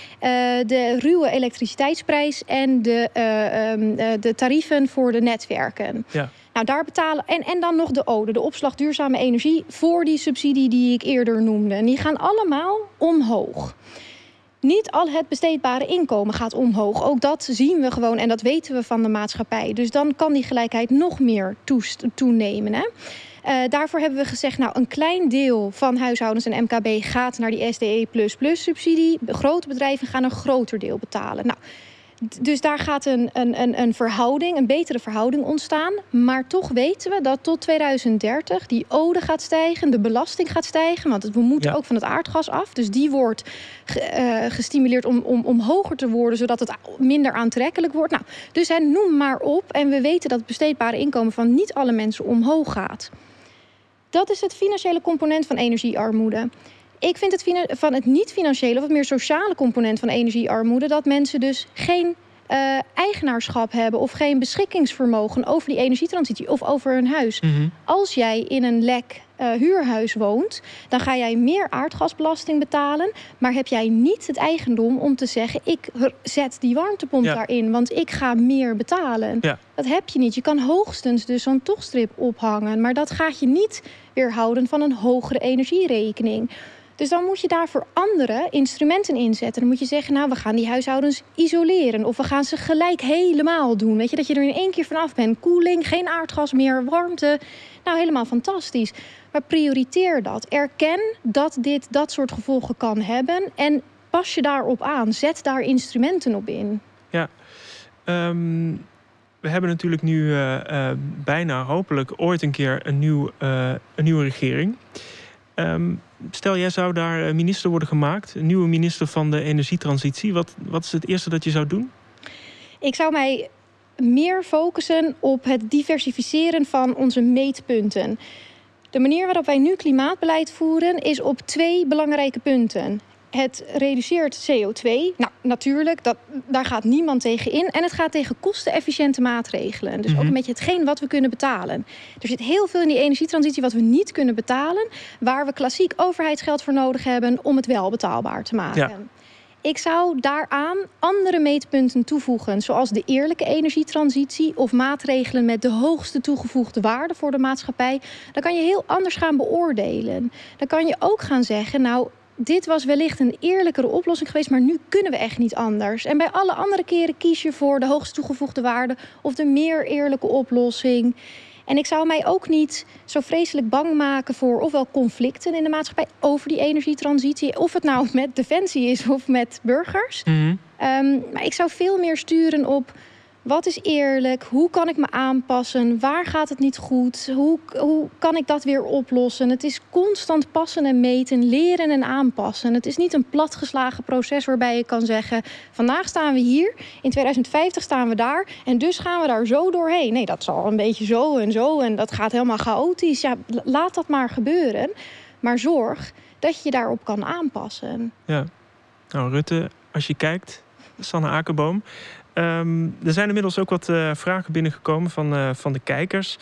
de ruwe elektriciteitsprijs en de, uh, um, de tarieven voor de netwerken. Ja. Nou, daar betalen. En, en dan nog de ode, de opslag duurzame energie, voor die subsidie die ik eerder noemde. En die gaan allemaal omhoog. Niet al het besteedbare inkomen gaat omhoog. Ook dat zien we gewoon en dat weten we van de maatschappij. Dus dan kan die gelijkheid nog meer toenemen. Hè? Uh, daarvoor hebben we gezegd, nou, een klein deel van huishoudens en MKB gaat naar die SDE subsidie. Grote bedrijven gaan een groter deel betalen. Nou, dus daar gaat een, een, een, verhouding, een betere verhouding ontstaan. Maar toch weten we dat tot 2030 die ode gaat stijgen, de belasting gaat stijgen. Want we moeten ook van het aardgas af. Dus die wordt uh, gestimuleerd om, om, om hoger te worden, zodat het minder aantrekkelijk wordt. Nou, dus hè, noem maar op. En we weten dat het besteedbare inkomen van niet alle mensen omhoog gaat. Dat is het financiële component van energiearmoede. Ik vind het van het niet-financiële of het meer sociale component van energiearmoede dat mensen dus geen uh, eigenaarschap hebben of geen beschikkingsvermogen over die energietransitie of over hun huis. Mhm. Als jij in een lek uh, huurhuis woont, dan ga jij meer aardgasbelasting betalen. Maar heb jij niet het eigendom om te zeggen: ik zet die warmtepomp daarin, want ik ga meer betalen. Dat heb je niet. Je kan hoogstens dus zo'n tochtstrip ophangen, maar dat gaat je niet weerhouden van een hogere energierekening. Dus dan moet je daarvoor andere instrumenten inzetten. Dan moet je zeggen, nou, we gaan die huishoudens isoleren. Of we gaan ze gelijk helemaal doen. Weet je, dat je er in één keer vanaf bent. Koeling, geen aardgas meer, warmte. Nou, helemaal fantastisch. Maar prioriteer dat. Erken dat dit dat soort gevolgen kan hebben. En pas je daarop aan. Zet daar instrumenten op in. Ja, um, we hebben natuurlijk nu uh, uh, bijna hopelijk ooit een keer een, nieuw, uh, een nieuwe regering. Ehm, stel, jij zou daar minister worden gemaakt, een nieuwe minister van de energietransitie. Wat, wat is het eerste dat je zou doen? Ik zou mij meer focussen op het diversificeren van onze meetpunten. De manier waarop wij nu klimaatbeleid voeren is op twee belangrijke punten. Het reduceert CO2. Nou, natuurlijk, dat, daar gaat niemand tegen in. En het gaat tegen kostenefficiënte maatregelen. Dus ook mhm. een beetje hetgeen wat we kunnen betalen. Er zit heel veel in die energietransitie wat we niet kunnen betalen. Waar we klassiek overheidsgeld voor nodig hebben om het wel betaalbaar te maken. Ja. Ik zou daaraan andere meetpunten toevoegen, zoals de eerlijke energietransitie of maatregelen met de hoogste toegevoegde waarde voor de maatschappij. Dan kan je heel anders gaan beoordelen. Dan kan je ook gaan zeggen, nou, dit was wellicht een eerlijkere oplossing geweest, maar nu kunnen we echt niet anders. En bij alle andere keren kies je voor de hoogst toegevoegde waarde of de meer eerlijke oplossing. En ik zou mij ook niet zo vreselijk bang maken voor ofwel conflicten in de maatschappij over die energietransitie, of het nou met defensie is of met burgers. Mhm. Ehm, maar ik zou veel meer sturen op wat is eerlijk? Hoe kan ik me aanpassen? Waar gaat het niet goed? Hoe, hoe kan ik dat weer oplossen? Het is constant passen en meten, leren en aanpassen. Het is niet een platgeslagen proces waarbij je kan zeggen: vandaag staan we hier, in 2050 staan we daar en dus gaan we daar zo doorheen. Nee, dat zal een beetje zo en zo en dat gaat helemaal chaotisch. Ja, laat dat maar gebeuren. Maar zorg dat je daarop kan aanpassen. Ja, nou Rutte, als je kijkt, Sanne Akerboom. Ehm, er zijn inmiddels ook wat uh, vragen binnengekomen van, uh, van de kijkers.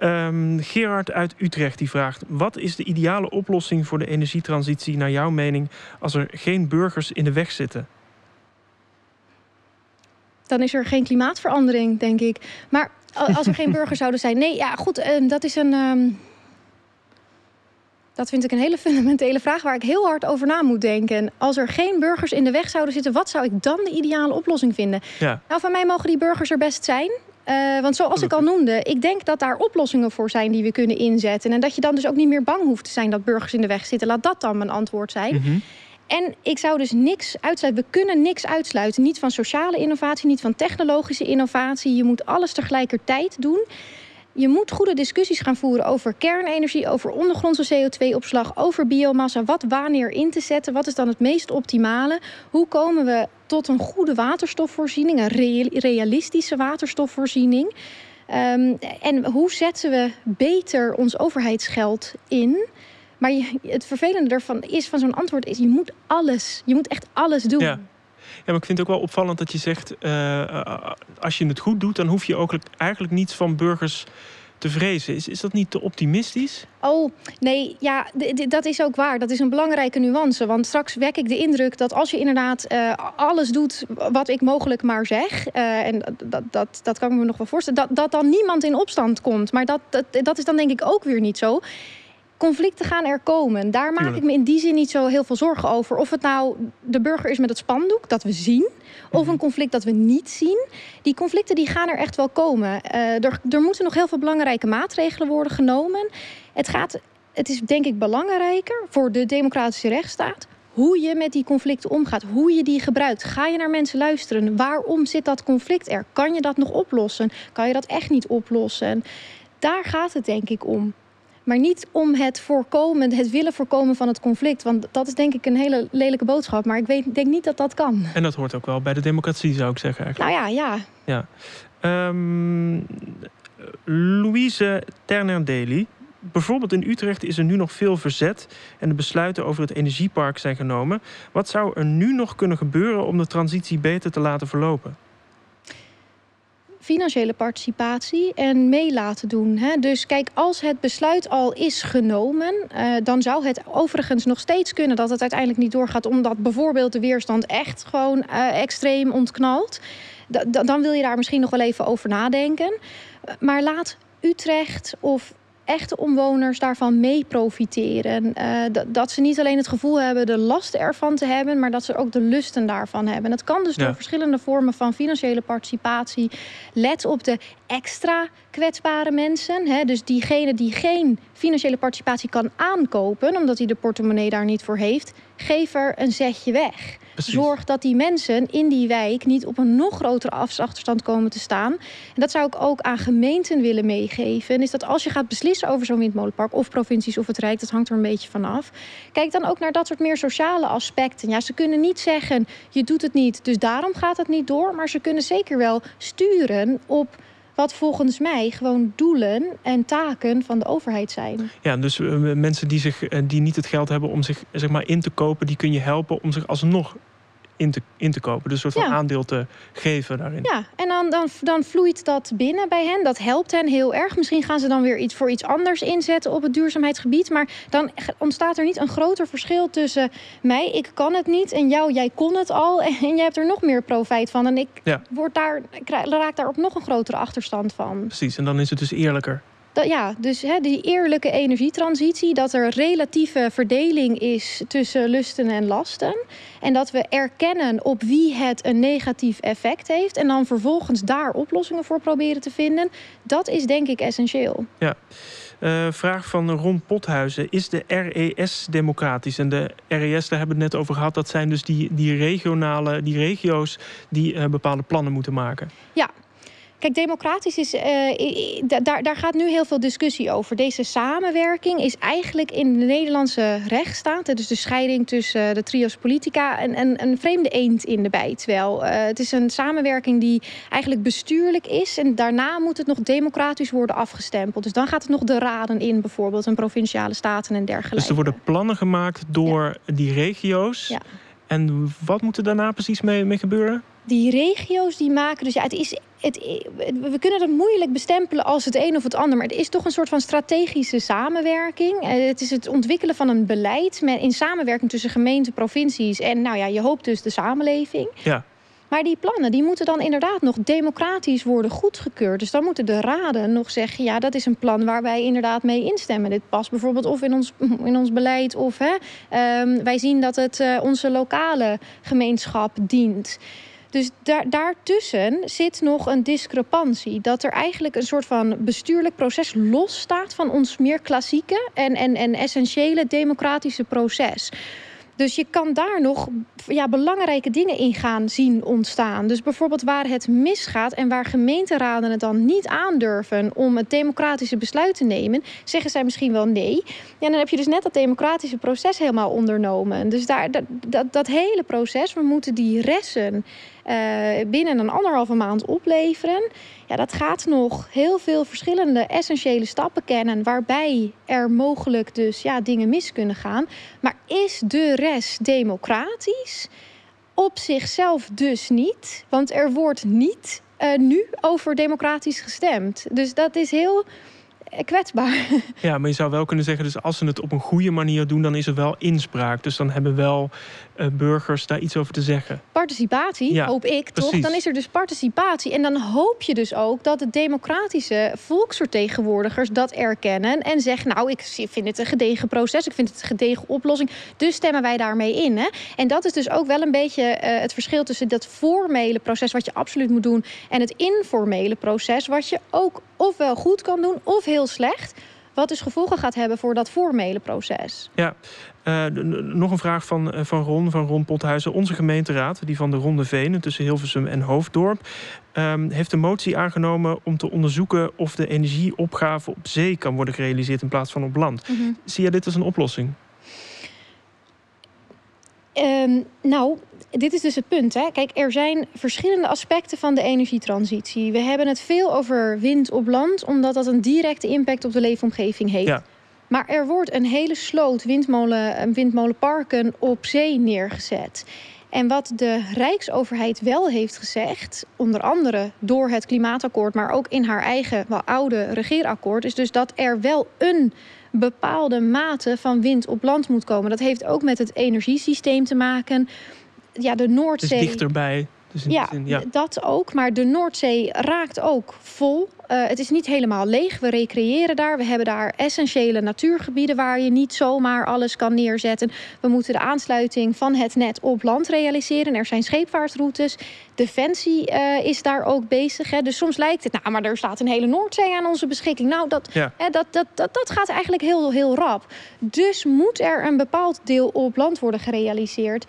Um, Gerard uit Utrecht die vraagt: Wat is de ideale oplossing voor de energietransitie, naar jouw mening, als er geen burgers in de weg zitten? Dan is er geen klimaatverandering, denk ik. Maar als er geen burgers zouden zijn. Nee, ja, goed, uh, dat is een. Dat vind ik een hele fundamentele vraag waar ik heel hard over na moet denken. Als er geen burgers in de weg zouden zitten, wat zou ik dan de ideale oplossing vinden? Ja. Nou, van mij mogen die burgers er best zijn. Uh, want zoals ik al noemde, ik denk dat daar oplossingen voor zijn die we kunnen inzetten. En dat je dan dus ook niet meer bang hoeft te zijn dat burgers in de weg zitten. Laat dat dan mijn antwoord zijn. Mm -hmm. En ik zou dus niks uitsluiten. We kunnen niks uitsluiten. Niet van sociale innovatie, niet van technologische innovatie. Je moet alles tegelijkertijd doen. Je moet goede discussies gaan voeren over kernenergie, over ondergrondse CO2-opslag, over biomassa. Wat wanneer in te zetten? Wat is dan het meest optimale? Hoe komen we tot een goede waterstofvoorziening, een realistische waterstofvoorziening? Um, en hoe zetten we beter ons overheidsgeld in? Maar het vervelende ervan is van zo'n antwoord is: je moet alles, je moet echt alles doen. Ja, maar ik vind het ook wel opvallend dat je zegt... Uh, als je het goed doet, dan hoef je ook eigenlijk niets van burgers te vrezen. Is, is dat niet te optimistisch? Oh, nee, ja, dat is ook waar. Dat is een belangrijke nuance. Want straks wek ik de indruk dat als je inderdaad uh, alles doet wat ik mogelijk maar zeg... En dat, dat, dat kan ik me nog wel voorstellen... dat, dat dan niemand in opstand komt. Maar dat, dat, dat is dan denk ik ook weer niet zo conflicten gaan er komen. Daar maak ik me in die zin niet zo heel veel zorgen over. Of het nou de burger is met het spandoek, dat we zien... of een mhm. conflict dat we niet zien. Die conflicten die gaan er echt wel komen. Uh, er, er moeten nog heel veel belangrijke maatregelen worden genomen. Het, gaat, het is denk ik belangrijker voor de democratische rechtsstaat hoe je met die conflicten omgaat, hoe je die gebruikt. Ga je naar mensen luisteren? Waarom zit dat conflict er? Kan je dat nog oplossen? Kan je dat echt niet oplossen? Daar gaat het denk ik om. Maar niet om het voorkomen, het willen voorkomen van het conflict. Want dat is denk ik een hele lelijke boodschap. Maar ik weet, denk niet dat dat kan. En dat hoort ook wel bij de democratie, zou ik zeggen. Eigenlijk. Nou ja, ja. ja. Um, Louise Terner-Daly. Bijvoorbeeld in Utrecht is er nu nog veel verzet en de besluiten over het energiepark zijn genomen. Wat zou er nu nog kunnen gebeuren om de transitie beter te laten verlopen? Financiële participatie en mee laten doen. Hè. Dus kijk, als het besluit al is genomen, uh, dan zou het overigens nog steeds kunnen dat het uiteindelijk niet doorgaat, omdat bijvoorbeeld de weerstand echt gewoon uh, extreem ontknalt. Dan wil je daar misschien nog wel even over nadenken. Maar laat Utrecht of echte omwoners daarvan mee profiteren. Uh, dat ze niet alleen het gevoel hebben de lasten ervan te hebben, maar dat ze ook de lusten daarvan hebben. Dat kan dus door verschillende vormen van financiële participatie. Let op de extra kwetsbare mensen. Hè? Dus diegene die geen financiële participatie kan aankopen, omdat hij de portemonnee daar niet voor heeft, geef er een zetje weg. Zorg dat die mensen in die wijk niet op een nog grotere afachterstand komen te staan. En dat zou ik ook aan gemeenten willen meegeven. Is dat als je gaat beslissen beslissen over zo'n windmolenpark. Of provincies of het Rijk, dat hangt er een beetje vanaf. Kijk dan ook naar dat soort meer sociale aspecten. Ja, ze kunnen niet zeggen, je doet het niet, dus daarom gaat het niet door. Maar ze kunnen zeker wel sturen op wat volgens mij gewoon doelen en taken van de overheid zijn. Ja, dus uh, mensen die, zich, uh, die niet het geld hebben om zich zeg maar, in te kopen, die kun je helpen om zich alsnog in te, in te kopen. Dus een soort van aandeel te geven daarin. Ja, en dan, dan, dan vloeit dat binnen bij hen. Dat helpt hen heel erg. Misschien gaan ze dan weer iets voor iets anders inzetten op het duurzaamheidsgebied. Maar dan ontstaat er niet een groter verschil tussen mij, ik kan het niet, en jou, jij kon het al. En jij hebt er nog meer profijt van. En ik, word daar, raak daar op nog een grotere achterstand van. Precies, en dan is het dus eerlijker ja, dus hè, die eerlijke energietransitie, dat er relatieve verdeling is tussen lusten en lasten. En dat we erkennen op wie het een negatief effect heeft. En dan vervolgens daar oplossingen voor proberen te vinden. Dat is denk ik essentieel. Ja. Uh, vraag van Ron Pothuizen. Is de RES democratisch? En de RES, daar hebben we het net over gehad. Dat zijn dus die, die regionale, die regio's die uh, bepaalde plannen moeten maken. Ja, Kijk, democratisch is. Uh, daar, daar gaat nu heel veel discussie over. Deze samenwerking is eigenlijk in de Nederlandse rechtsstaat. Dus de scheiding tussen uh, de trio's politica. en een, een vreemde eend in de bijt. Wel. Uh, het is een samenwerking die eigenlijk bestuurlijk is. En daarna moet het nog democratisch worden afgestempeld. Dus dan gaat het nog de raden in, bijvoorbeeld. En provinciale staten en dergelijke. Dus er worden plannen gemaakt door die regio's. Ja. En wat moet er daarna precies mee, mee gebeuren? die regio's die maken. Dus ja, het is. Het, we kunnen het moeilijk bestempelen als het een of het ander. Maar het is toch een soort van strategische samenwerking. Eh, het is het ontwikkelen van een beleid met, in samenwerking tussen gemeenten, provincies en nou ja, je hoopt dus de samenleving. Ja. Maar die plannen die moeten dan inderdaad nog democratisch worden goedgekeurd. Dus dan moeten de raden nog zeggen: ja, dat is een plan waar wij inderdaad mee instemmen. Dit past bijvoorbeeld of in ons, in ons beleid, of hè, um, wij zien dat het uh, onze lokale gemeenschap dient. Dus daar, daartussen zit nog een discrepantie. Dat er eigenlijk een soort van bestuurlijk proces losstaat van ons meer klassieke en, en, en essentiële democratische proces. Dus je kan daar nog ja, belangrijke dingen in gaan zien ontstaan. Dus bijvoorbeeld waar het misgaat en waar gemeenteraden het dan niet aandurven om het democratische besluit te nemen, zeggen zij misschien wel nee. Ja, dan heb je dus net dat democratische proces helemaal ondernomen. Dus daar, dat, dat, dat hele proces, we moeten die ressen binnen een anderhalve maand opleveren. Ja, dat gaat nog heel veel verschillende essentiële stappen kennen, waarbij er mogelijk dus ja, dingen mis kunnen gaan. Maar is de rest democratisch? Op zichzelf dus niet, want er wordt niet uh, nu over democratisch gestemd. Dus dat is heel kwetsbaar. Ja, maar je zou wel kunnen zeggen, dus als ze het op een goede manier doen, dan is er wel inspraak. Dus dan hebben wel burgers daar iets over te zeggen. Participatie, ja, hoop ik toch? Dan is er dus participatie. En dan hoop je dus ook dat de democratische volksvertegenwoordigers dat erkennen en zeggen: Nou, ik vind het een gedegen proces, ik vind het een gedegen oplossing. Dus stemmen wij daarmee in. Hè? En dat is dus ook wel een beetje uh, het verschil tussen dat formele proces, wat je absoluut moet doen, en het informele proces, wat je ook ofwel goed kan doen of heel slecht. Wat dus gevolgen gaat hebben voor dat formele proces. Ja, uh, nog een vraag van, uh, van Ron, van Ron Pothuizen. Onze gemeenteraad, die van de Ronde Venen tussen Hilversum en Hoofddorp... Um, heeft een motie aangenomen om te onderzoeken of de energieopgave op zee kan worden gerealiseerd in plaats van op land. Mm -hmm. Zie je dit als een oplossing? Um, nou, dit is dus het punt. Hè. Kijk, er zijn verschillende aspecten van de energietransitie. We hebben het veel over wind op land, omdat dat een directe impact op de leefomgeving heeft. Ja. Maar er wordt een hele sloot windmolen, windmolenparken op zee neergezet. En wat de Rijksoverheid wel heeft gezegd, onder andere door het klimaatakkoord, maar ook in haar eigen wel oude regeerakkoord, is dus dat er wel een bepaalde mate van wind op land moet komen. Dat heeft ook met het energiesysteem te maken. Ja, de Noordzee. Dus dichterbij. Dus ja, zin, ja, dat ook. Maar de Noordzee raakt ook vol. Uh, het is niet helemaal leeg. We recreëren daar. We hebben daar essentiële natuurgebieden waar je niet zomaar alles kan neerzetten. We moeten de aansluiting van het net op land realiseren. Er zijn scheepvaartroutes. Defensie uh, is daar ook bezig. Hè. Dus soms lijkt het, nou, maar er staat een hele Noordzee aan onze beschikking. Nou, dat, ja. hè, dat, dat, dat, dat gaat eigenlijk heel, heel rap. Dus moet er een bepaald deel op land worden gerealiseerd.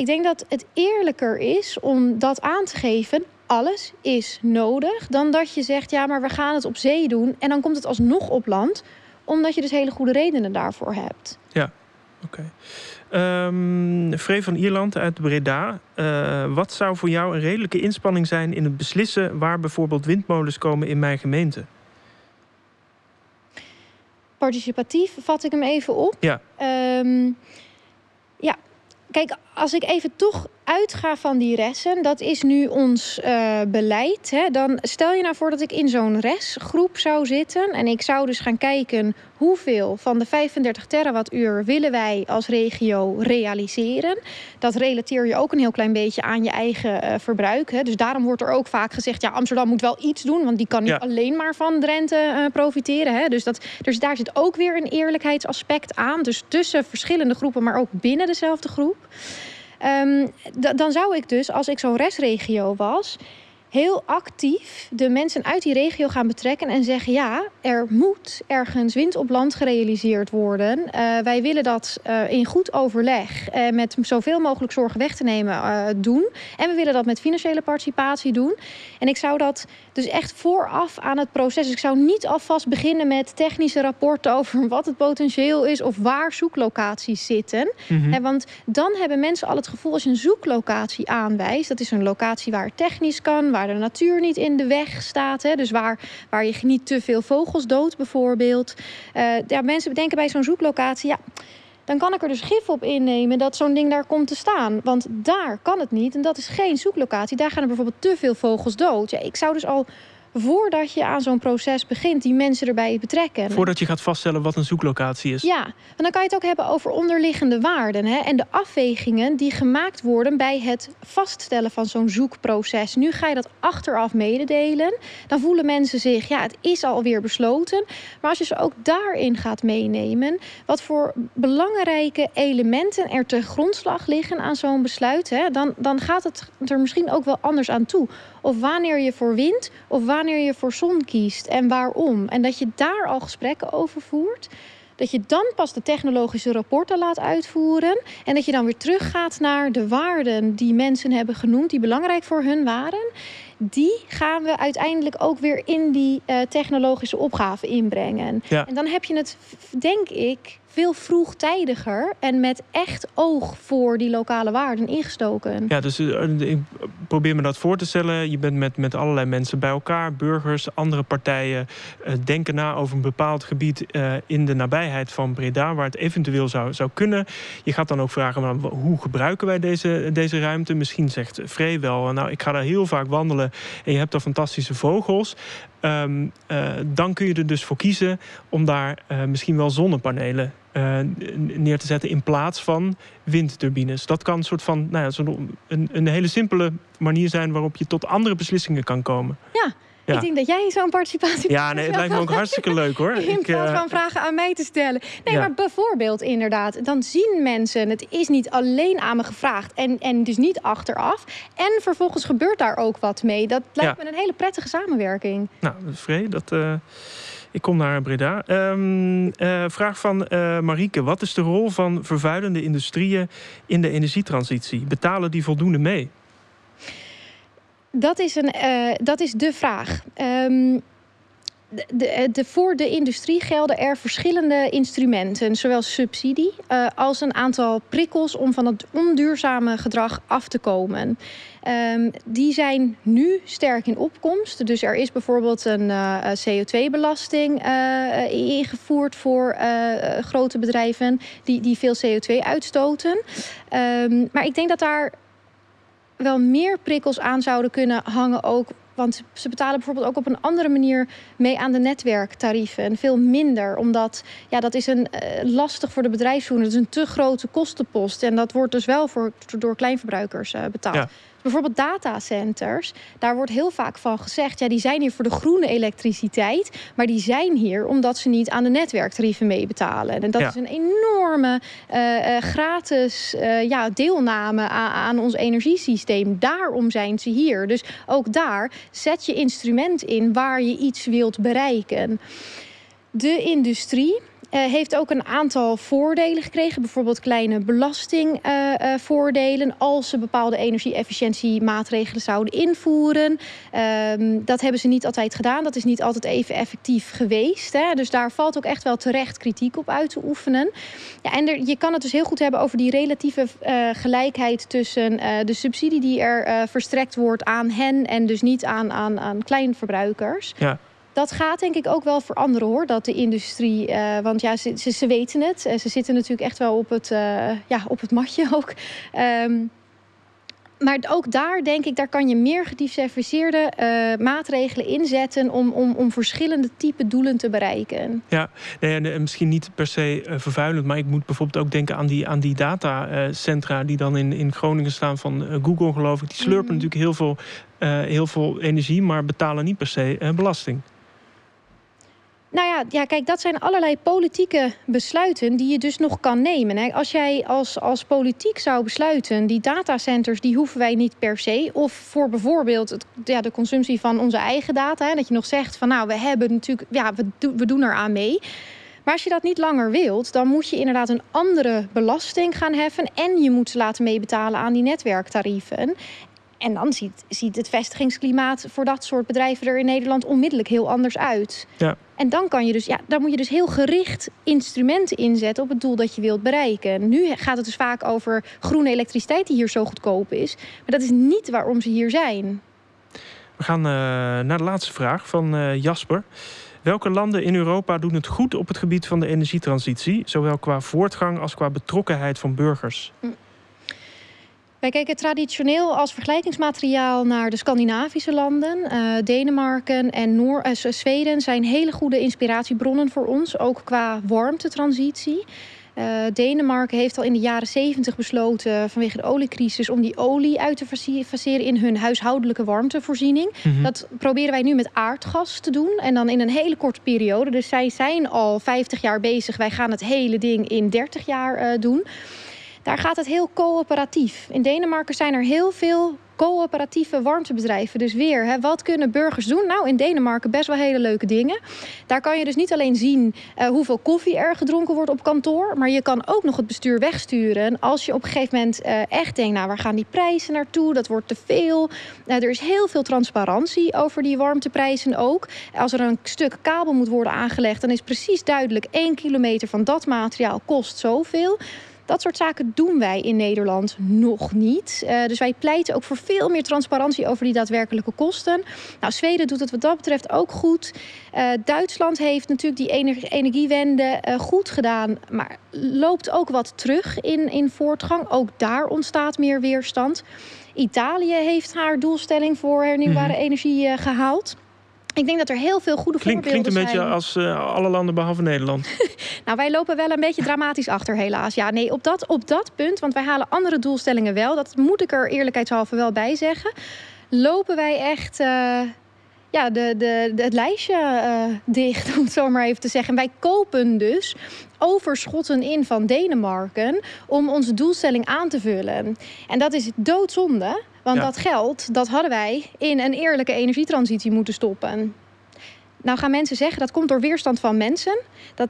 Ik denk dat het eerlijker is om dat aan te geven. Alles is nodig. Dan dat je zegt, ja, maar we gaan het op zee doen. En dan komt het alsnog op land omdat je dus hele goede redenen daarvoor hebt. Ja, oké. Okay. Um, ehm, van Ierland uit Breda. Uh, wat zou voor jou een redelijke inspanning zijn in het beslissen waar bijvoorbeeld windmolens komen in mijn gemeente? Participatief vat ik hem even op. Ja. Um, ja, kijk, als ik even toch uitga van die resten, dat is nu ons uh, beleid. Hè, dan stel je nou voor dat ik in zo'n restgroep zou zitten. En ik zou dus gaan kijken hoeveel van de 35 terawattuur willen wij als regio realiseren. Dat relateer je ook een heel klein beetje aan je eigen uh, verbruik. Hè. Dus daarom wordt er ook vaak gezegd, ja, Amsterdam moet wel iets doen. Want die kan niet alleen maar van Drenthe uh, profiteren. Hè. Dus, dat, dus daar zit ook weer een eerlijkheidsaspect aan. Dus tussen verschillende groepen, maar ook binnen dezelfde groep. Um, dan zou ik dus, als ik zo'n restregio was, heel actief de mensen uit die regio gaan betrekken en zeggen: ja, er moet ergens wind op land gerealiseerd worden. Uh, wij willen dat uh, in goed overleg uh, met zoveel mogelijk zorgen weg te nemen doen. En we willen dat met financiële participatie doen. En ik zou dat dus echt vooraf aan het proces. Dus ik zou niet alvast beginnen met technische rapporten over wat het potentieel is of waar zoeklocaties zitten. Mm -hmm. want dan hebben mensen al het gevoel als je een zoeklocatie aanwijst, dat is een locatie waar het technisch kan, waar de natuur niet in de weg staat. Hè, dus waar, waar je niet te veel vogels dood bijvoorbeeld. Uh, ja, mensen bedenken bij zo'n zoeklocatie, ja, dan kan ik er dus gif op innemen dat zo'n ding daar komt te staan. Want daar kan het niet en dat is geen zoeklocatie. Daar gaan er bijvoorbeeld te veel vogels dood. Ja, ik zou dus al voordat je aan zo'n proces begint, die mensen erbij betrekken. Voordat je gaat vaststellen wat een zoeklocatie is. Ja, en dan kan je het ook hebben over onderliggende waarden hè, en de afwegingen die gemaakt worden bij het vaststellen van zo'n zoekproces. Nu ga je dat achteraf mededelen. Dan voelen mensen zich, ja, het is alweer besloten. Maar als je ze ook daarin gaat meenemen, wat voor belangrijke elementen er te grondslag liggen aan zo'n besluit, hè, dan, dan gaat het er misschien ook wel anders aan toe. Of wanneer je voor wind of wanneer je voor zon kiest en waarom. En dat je daar al gesprekken over voert. Dat je dan pas de technologische rapporten laat uitvoeren. En dat je dan weer teruggaat naar de waarden die mensen hebben genoemd, die belangrijk voor hun waren. Die gaan we uiteindelijk ook weer in die uh, technologische opgave inbrengen. Ja. En dan heb je het, denk ik, veel vroegtijdiger en met echt oog voor die lokale waarden ingestoken. Ja, dus uh, ik probeer me dat voor te stellen. Je bent met, met allerlei mensen bij elkaar, burgers, andere partijen, uh, denken na over een bepaald gebied in de nabijheid van Breda, waar het eventueel zou, zou kunnen. Je gaat dan ook vragen, maar hoe gebruiken wij deze, deze ruimte? Misschien zegt Vree wel, nou, ik ga daar heel vaak wandelen en je hebt daar fantastische vogels. Um, dan kun je er dus voor kiezen om daar misschien wel zonnepanelen uh, neer te zetten in plaats van windturbines. Dat kan een soort van nou ja, een, een hele simpele manier zijn waarop je tot andere beslissingen kan komen. Ja. Ik denk dat jij zo'n participatie. Ja, nee, het lijkt me ook hartstikke leuk hoor. In plaats van vragen aan mij te stellen. Nee, ja. maar bijvoorbeeld inderdaad, dan zien mensen, het is niet alleen aan me gevraagd en, en dus niet achteraf. En vervolgens gebeurt daar ook wat mee. Dat lijkt ja. me een hele prettige samenwerking. Nou, Vree, dat. Uh... Ik kom naar Breda. Um, uh, vraag van uh. Wat is de rol van vervuilende industrieën in de energietransitie? Betalen die voldoende mee? Dat is, een, uh, dat is de vraag. Um, de, voor de industrie gelden er verschillende instrumenten, zowel subsidie uh, als een aantal prikkels om van het onduurzame gedrag af te komen. Um, die zijn nu sterk in opkomst. Dus er is bijvoorbeeld een uh, CO2-belasting uh, ingevoerd voor grote bedrijven die, die veel CO2 uitstoten. Um, maar ik denk dat daar wel meer prikkels aan zouden kunnen hangen, ook want ze betalen bijvoorbeeld ook op een andere manier mee aan de netwerktarieven. En veel minder, omdat ja, dat is een, uh, lastig voor de bedrijfsvoerder. Dat is een te grote kostenpost. En dat wordt dus wel voor, door kleinverbruikers uh, betaald. Bijvoorbeeld datacenters, daar wordt heel vaak van gezegd... ja, die zijn hier voor de groene elektriciteit... maar die zijn hier omdat ze niet aan de netwerktarieven meebetalen. En dat ja. is een enorme uh, uh, gratis uh, ja, deelname aan, aan, ons energiesysteem. Daarom zijn ze hier. Dus ook daar zet je instrument in waar je iets wilt bereiken. De industrie heeft ook een aantal voordelen gekregen. Bijvoorbeeld kleine belastingvoordelen. Als ze bepaalde energie-efficiëntiemaatregelen zouden invoeren. Ehm, dat hebben ze niet altijd gedaan. Dat is niet altijd even effectief geweest. Hè. Dus daar valt ook echt wel terecht kritiek op uit te oefenen. Ja, en er, je kan het dus heel goed hebben over die relatieve gelijkheid tussen de subsidie die er verstrekt wordt aan hen en dus niet aan, aan, aan kleinverbruikers. Ja dat gaat denk ik ook wel veranderen hoor, dat de industrie. Uh, want ja, ze, ze, ze, weten het. Uh, ze zitten natuurlijk echt wel op het, uh, ja, op het matje ook. Um, maar ook daar denk ik, daar kan je meer gediversifieerde maatregelen inzetten om, om, om verschillende type doelen te bereiken. Ja, nee, en, misschien niet per se vervuilend, maar ik moet bijvoorbeeld ook denken aan die, aan die datacentra die dan in, in Groningen staan van Google, geloof ik. Die slurpen mm. natuurlijk heel veel, heel veel energie, maar betalen niet per se belasting. Nou ja, ja, kijk, dat zijn allerlei politieke besluiten die je dus nog kan nemen. Hè. Als jij als, als politiek zou besluiten, die datacenters die hoeven wij niet per se. Of voor bijvoorbeeld het, ja, de consumptie van onze eigen data. Hè, dat je nog zegt van nou, we hebben natuurlijk, ja, we, we doen eraan mee. Maar als je dat niet langer wilt, dan moet je inderdaad een andere belasting gaan heffen. En je moet ze laten meebetalen aan die netwerktarieven. En dan ziet, ziet het vestigingsklimaat voor dat soort bedrijven er in Nederland onmiddellijk heel anders uit. Ja. En dan kan je dus, ja, daar moet je dus heel gericht instrumenten inzetten op het doel dat je wilt bereiken. Nu gaat het dus vaak over groene elektriciteit die hier zo goedkoop is. Maar dat is niet waarom ze hier zijn. We gaan uh, naar de laatste vraag van uh, Jasper. Welke landen in Europa doen het goed op het gebied van de energietransitie, zowel qua voortgang als qua betrokkenheid van burgers? Hm. Wij kijken traditioneel als vergelijkingsmateriaal naar de Scandinavische landen. Uh, Denemarken en Noor uh, Zweden zijn hele goede inspiratiebronnen voor ons, ook qua warmtetransitie. Uh, Denemarken heeft al in de jaren 70 besloten vanwege de oliecrisis om die olie uit te faceren in hun huishoudelijke warmtevoorziening. Mhm. Dat proberen wij nu met aardgas te doen en dan in een hele korte periode. Dus zij zijn al 50 jaar bezig. Wij gaan het hele ding in 30 jaar doen. Daar gaat het heel coöperatief. In Denemarken zijn er heel veel coöperatieve warmtebedrijven. Dus weer, hè, wat kunnen burgers doen? Nou, in Denemarken best wel hele leuke dingen. Daar kan je dus niet alleen zien uh, hoeveel koffie er gedronken wordt op kantoor, maar je kan ook nog het bestuur wegsturen. Als je op een gegeven moment uh, echt denkt, nou, waar gaan die prijzen naartoe? Dat wordt te veel. Uh, er is heel veel transparantie over die warmteprijzen ook. Als er een stuk kabel moet worden aangelegd, dan is precies duidelijk één kilometer van dat materiaal kost zoveel. Dat soort zaken doen wij in Nederland nog niet. Uh, dus wij pleiten ook voor veel meer transparantie over die daadwerkelijke kosten. Nou, Zweden doet het wat dat betreft ook goed. Uh, Duitsland heeft natuurlijk die ener energiewende uh, goed gedaan, maar loopt ook wat terug in, in voortgang. Ook daar ontstaat meer weerstand. Italië heeft haar doelstelling voor hernieuwbare mm. energie gehaald. Ik denk dat er heel veel goede Klink, voorbeelden zijn. Klinkt een beetje als uh, alle landen behalve Nederland. nou, wij lopen wel een beetje dramatisch achter, helaas. Ja, nee, op dat, op dat punt, want wij halen andere doelstellingen wel. Dat moet ik er eerlijkheidshalve wel bij zeggen. Lopen wij echt... Uh, ja, de, de, de, het lijstje uh, dicht, om het zo maar even te zeggen. Wij kopen dus overschotten in van Denemarken om onze doelstelling aan te vullen. En dat is doodzonde, want dat geld dat hadden wij in een eerlijke energietransitie moeten stoppen. Nou gaan mensen zeggen dat komt door weerstand van mensen. Dat,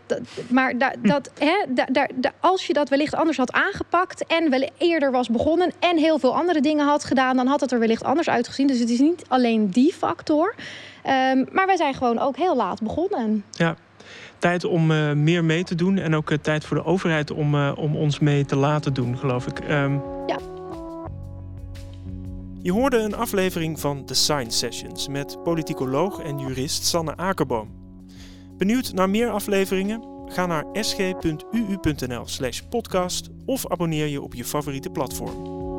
maar da, hm. dat, hè, da, da, als je dat wellicht anders had aangepakt en wel eerder was begonnen en heel veel andere dingen had gedaan, dan had het er wellicht anders uitgezien. Dus het is niet alleen die factor. Um, maar wij zijn gewoon ook heel laat begonnen. Ja, tijd om uh, meer mee te doen en ook uh, tijd voor de overheid om, uh, om ons mee te laten doen, geloof ik. Um... Ja. Je hoorde een aflevering van The Science Sessions met politicoloog en jurist Sanne Akerboom. Benieuwd naar meer afleveringen? Ga naar sg.uu.nl/podcast of abonneer je op je favoriete platform.